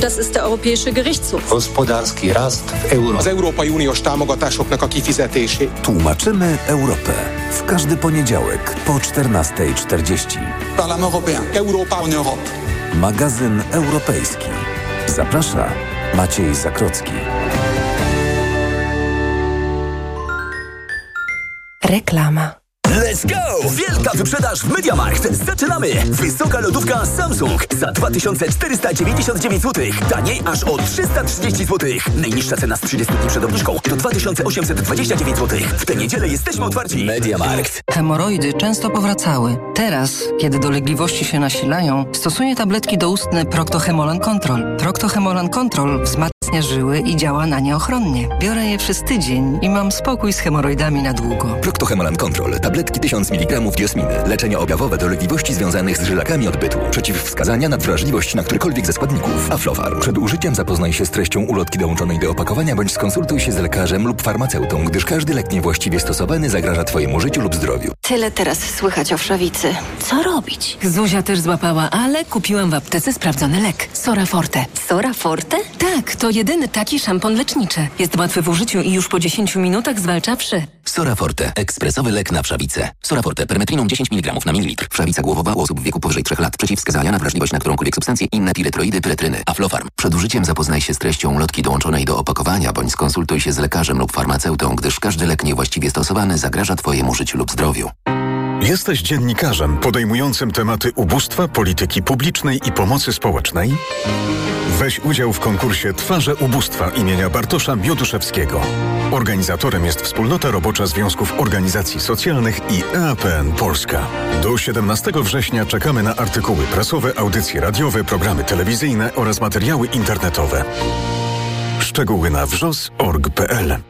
Und das ist der Europäische Gerichtshof. Gospodarski rast w euro. Az Európai Uniós támogatásoknak a kifizetését. Tłumaczymy Europę. W każdy poniedziałek po 14.40. Parlement européen. Europa en Europe. Magazyn europejski. Zaprasza Maciej Zakrocki. Reklama. Let's go! Wielka wyprzedaż w MediaMarkt. Zaczynamy! Wysoka lodówka Samsung za 2499 zł. Taniej aż o 330 zł. Najniższa cena z 30 dni przed obniżką to 2829 zł. W tę niedzielę jesteśmy otwarci. MediaMarkt. Hemoroidy często powracały. Teraz, kiedy dolegliwości się nasilają, stosuję tabletki doustne Proctohemolan Control. Proctohemolan Control wzmacnia żyły i działa na nie ochronnie. Biorę je przez tydzień i mam spokój z hemoroidami na długo. Proctohemolan Control. Tabletki 1000 mg diosminy. Leczenie objawowe dolegliwości związanych z żylakami odbytu. Przeciwwskazania na wrażliwość na którykolwiek ze składników. Aflofarm. Przed użyciem zapoznaj się z treścią ulotki dołączonej do opakowania bądź skonsultuj się z lekarzem lub farmaceutą, gdyż każdy lek niewłaściwie stosowany zagraża Twojemu życiu lub zdrowiu. Tyle teraz słychać o wszawicy. Co robić? Zuzia też złapała, ale kupiłam w aptece sprawdzony lek. Sora Forte. Sora Forte? Tak, to jest jedyny taki szampon leczniczy. Jest łatwy w użyciu i już po 10 minutach zwalcza wszy. Soraforte. Ekspresowy lek na wszawicę. Soraforte. Permetriną 10 mg na mililitr. Wszawica głowowa u osób w wieku powyżej 3 lat. Przeciwwskazania na wrażliwość na którąkolwiek substancję. Inne piretroidy, pyretryny. Aflofarm. Przed użyciem zapoznaj się z treścią lotki dołączonej do opakowania, bądź skonsultuj się z lekarzem lub farmaceutą, gdyż każdy lek niewłaściwie stosowany zagraża Twojemu życiu lub zdrowiu. Jesteś dziennikarzem podejmującym tematy ubóstwa, polityki publicznej i pomocy społecznej? Weź udział w konkursie Twarze Ubóstwa imienia Bartosza Bioduszewskiego. Organizatorem jest Wspólnota Robocza Związków Organizacji Socjalnych i EAPN Polska. Do 17 września czekamy na artykuły prasowe, audycje radiowe, programy telewizyjne oraz materiały internetowe. Szczegóły na wrzos.org.pl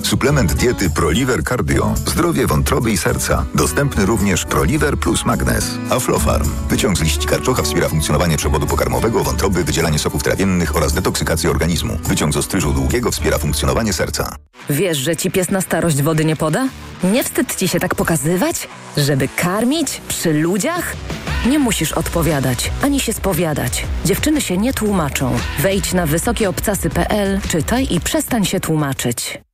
Suplement diety ProLiver Cardio. Zdrowie wątroby i serca. Dostępny również ProLiver plus Magnes. Aflofarm. Wyciąg z liści karczocha wspiera funkcjonowanie przewodu pokarmowego, wątroby, wydzielanie soków trawiennych oraz detoksykację organizmu. Wyciąg z ostryżu długiego wspiera funkcjonowanie serca. Wiesz, że ci pies na starość wody nie poda? Nie wstyd ci się tak pokazywać? Żeby karmić? Przy ludziach? Nie musisz odpowiadać, ani się spowiadać. Dziewczyny się nie tłumaczą. Wejdź na wysokieobcasy.pl, czytaj i przestań się tłumaczyć.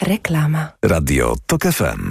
Reklama. Radio TOK FM.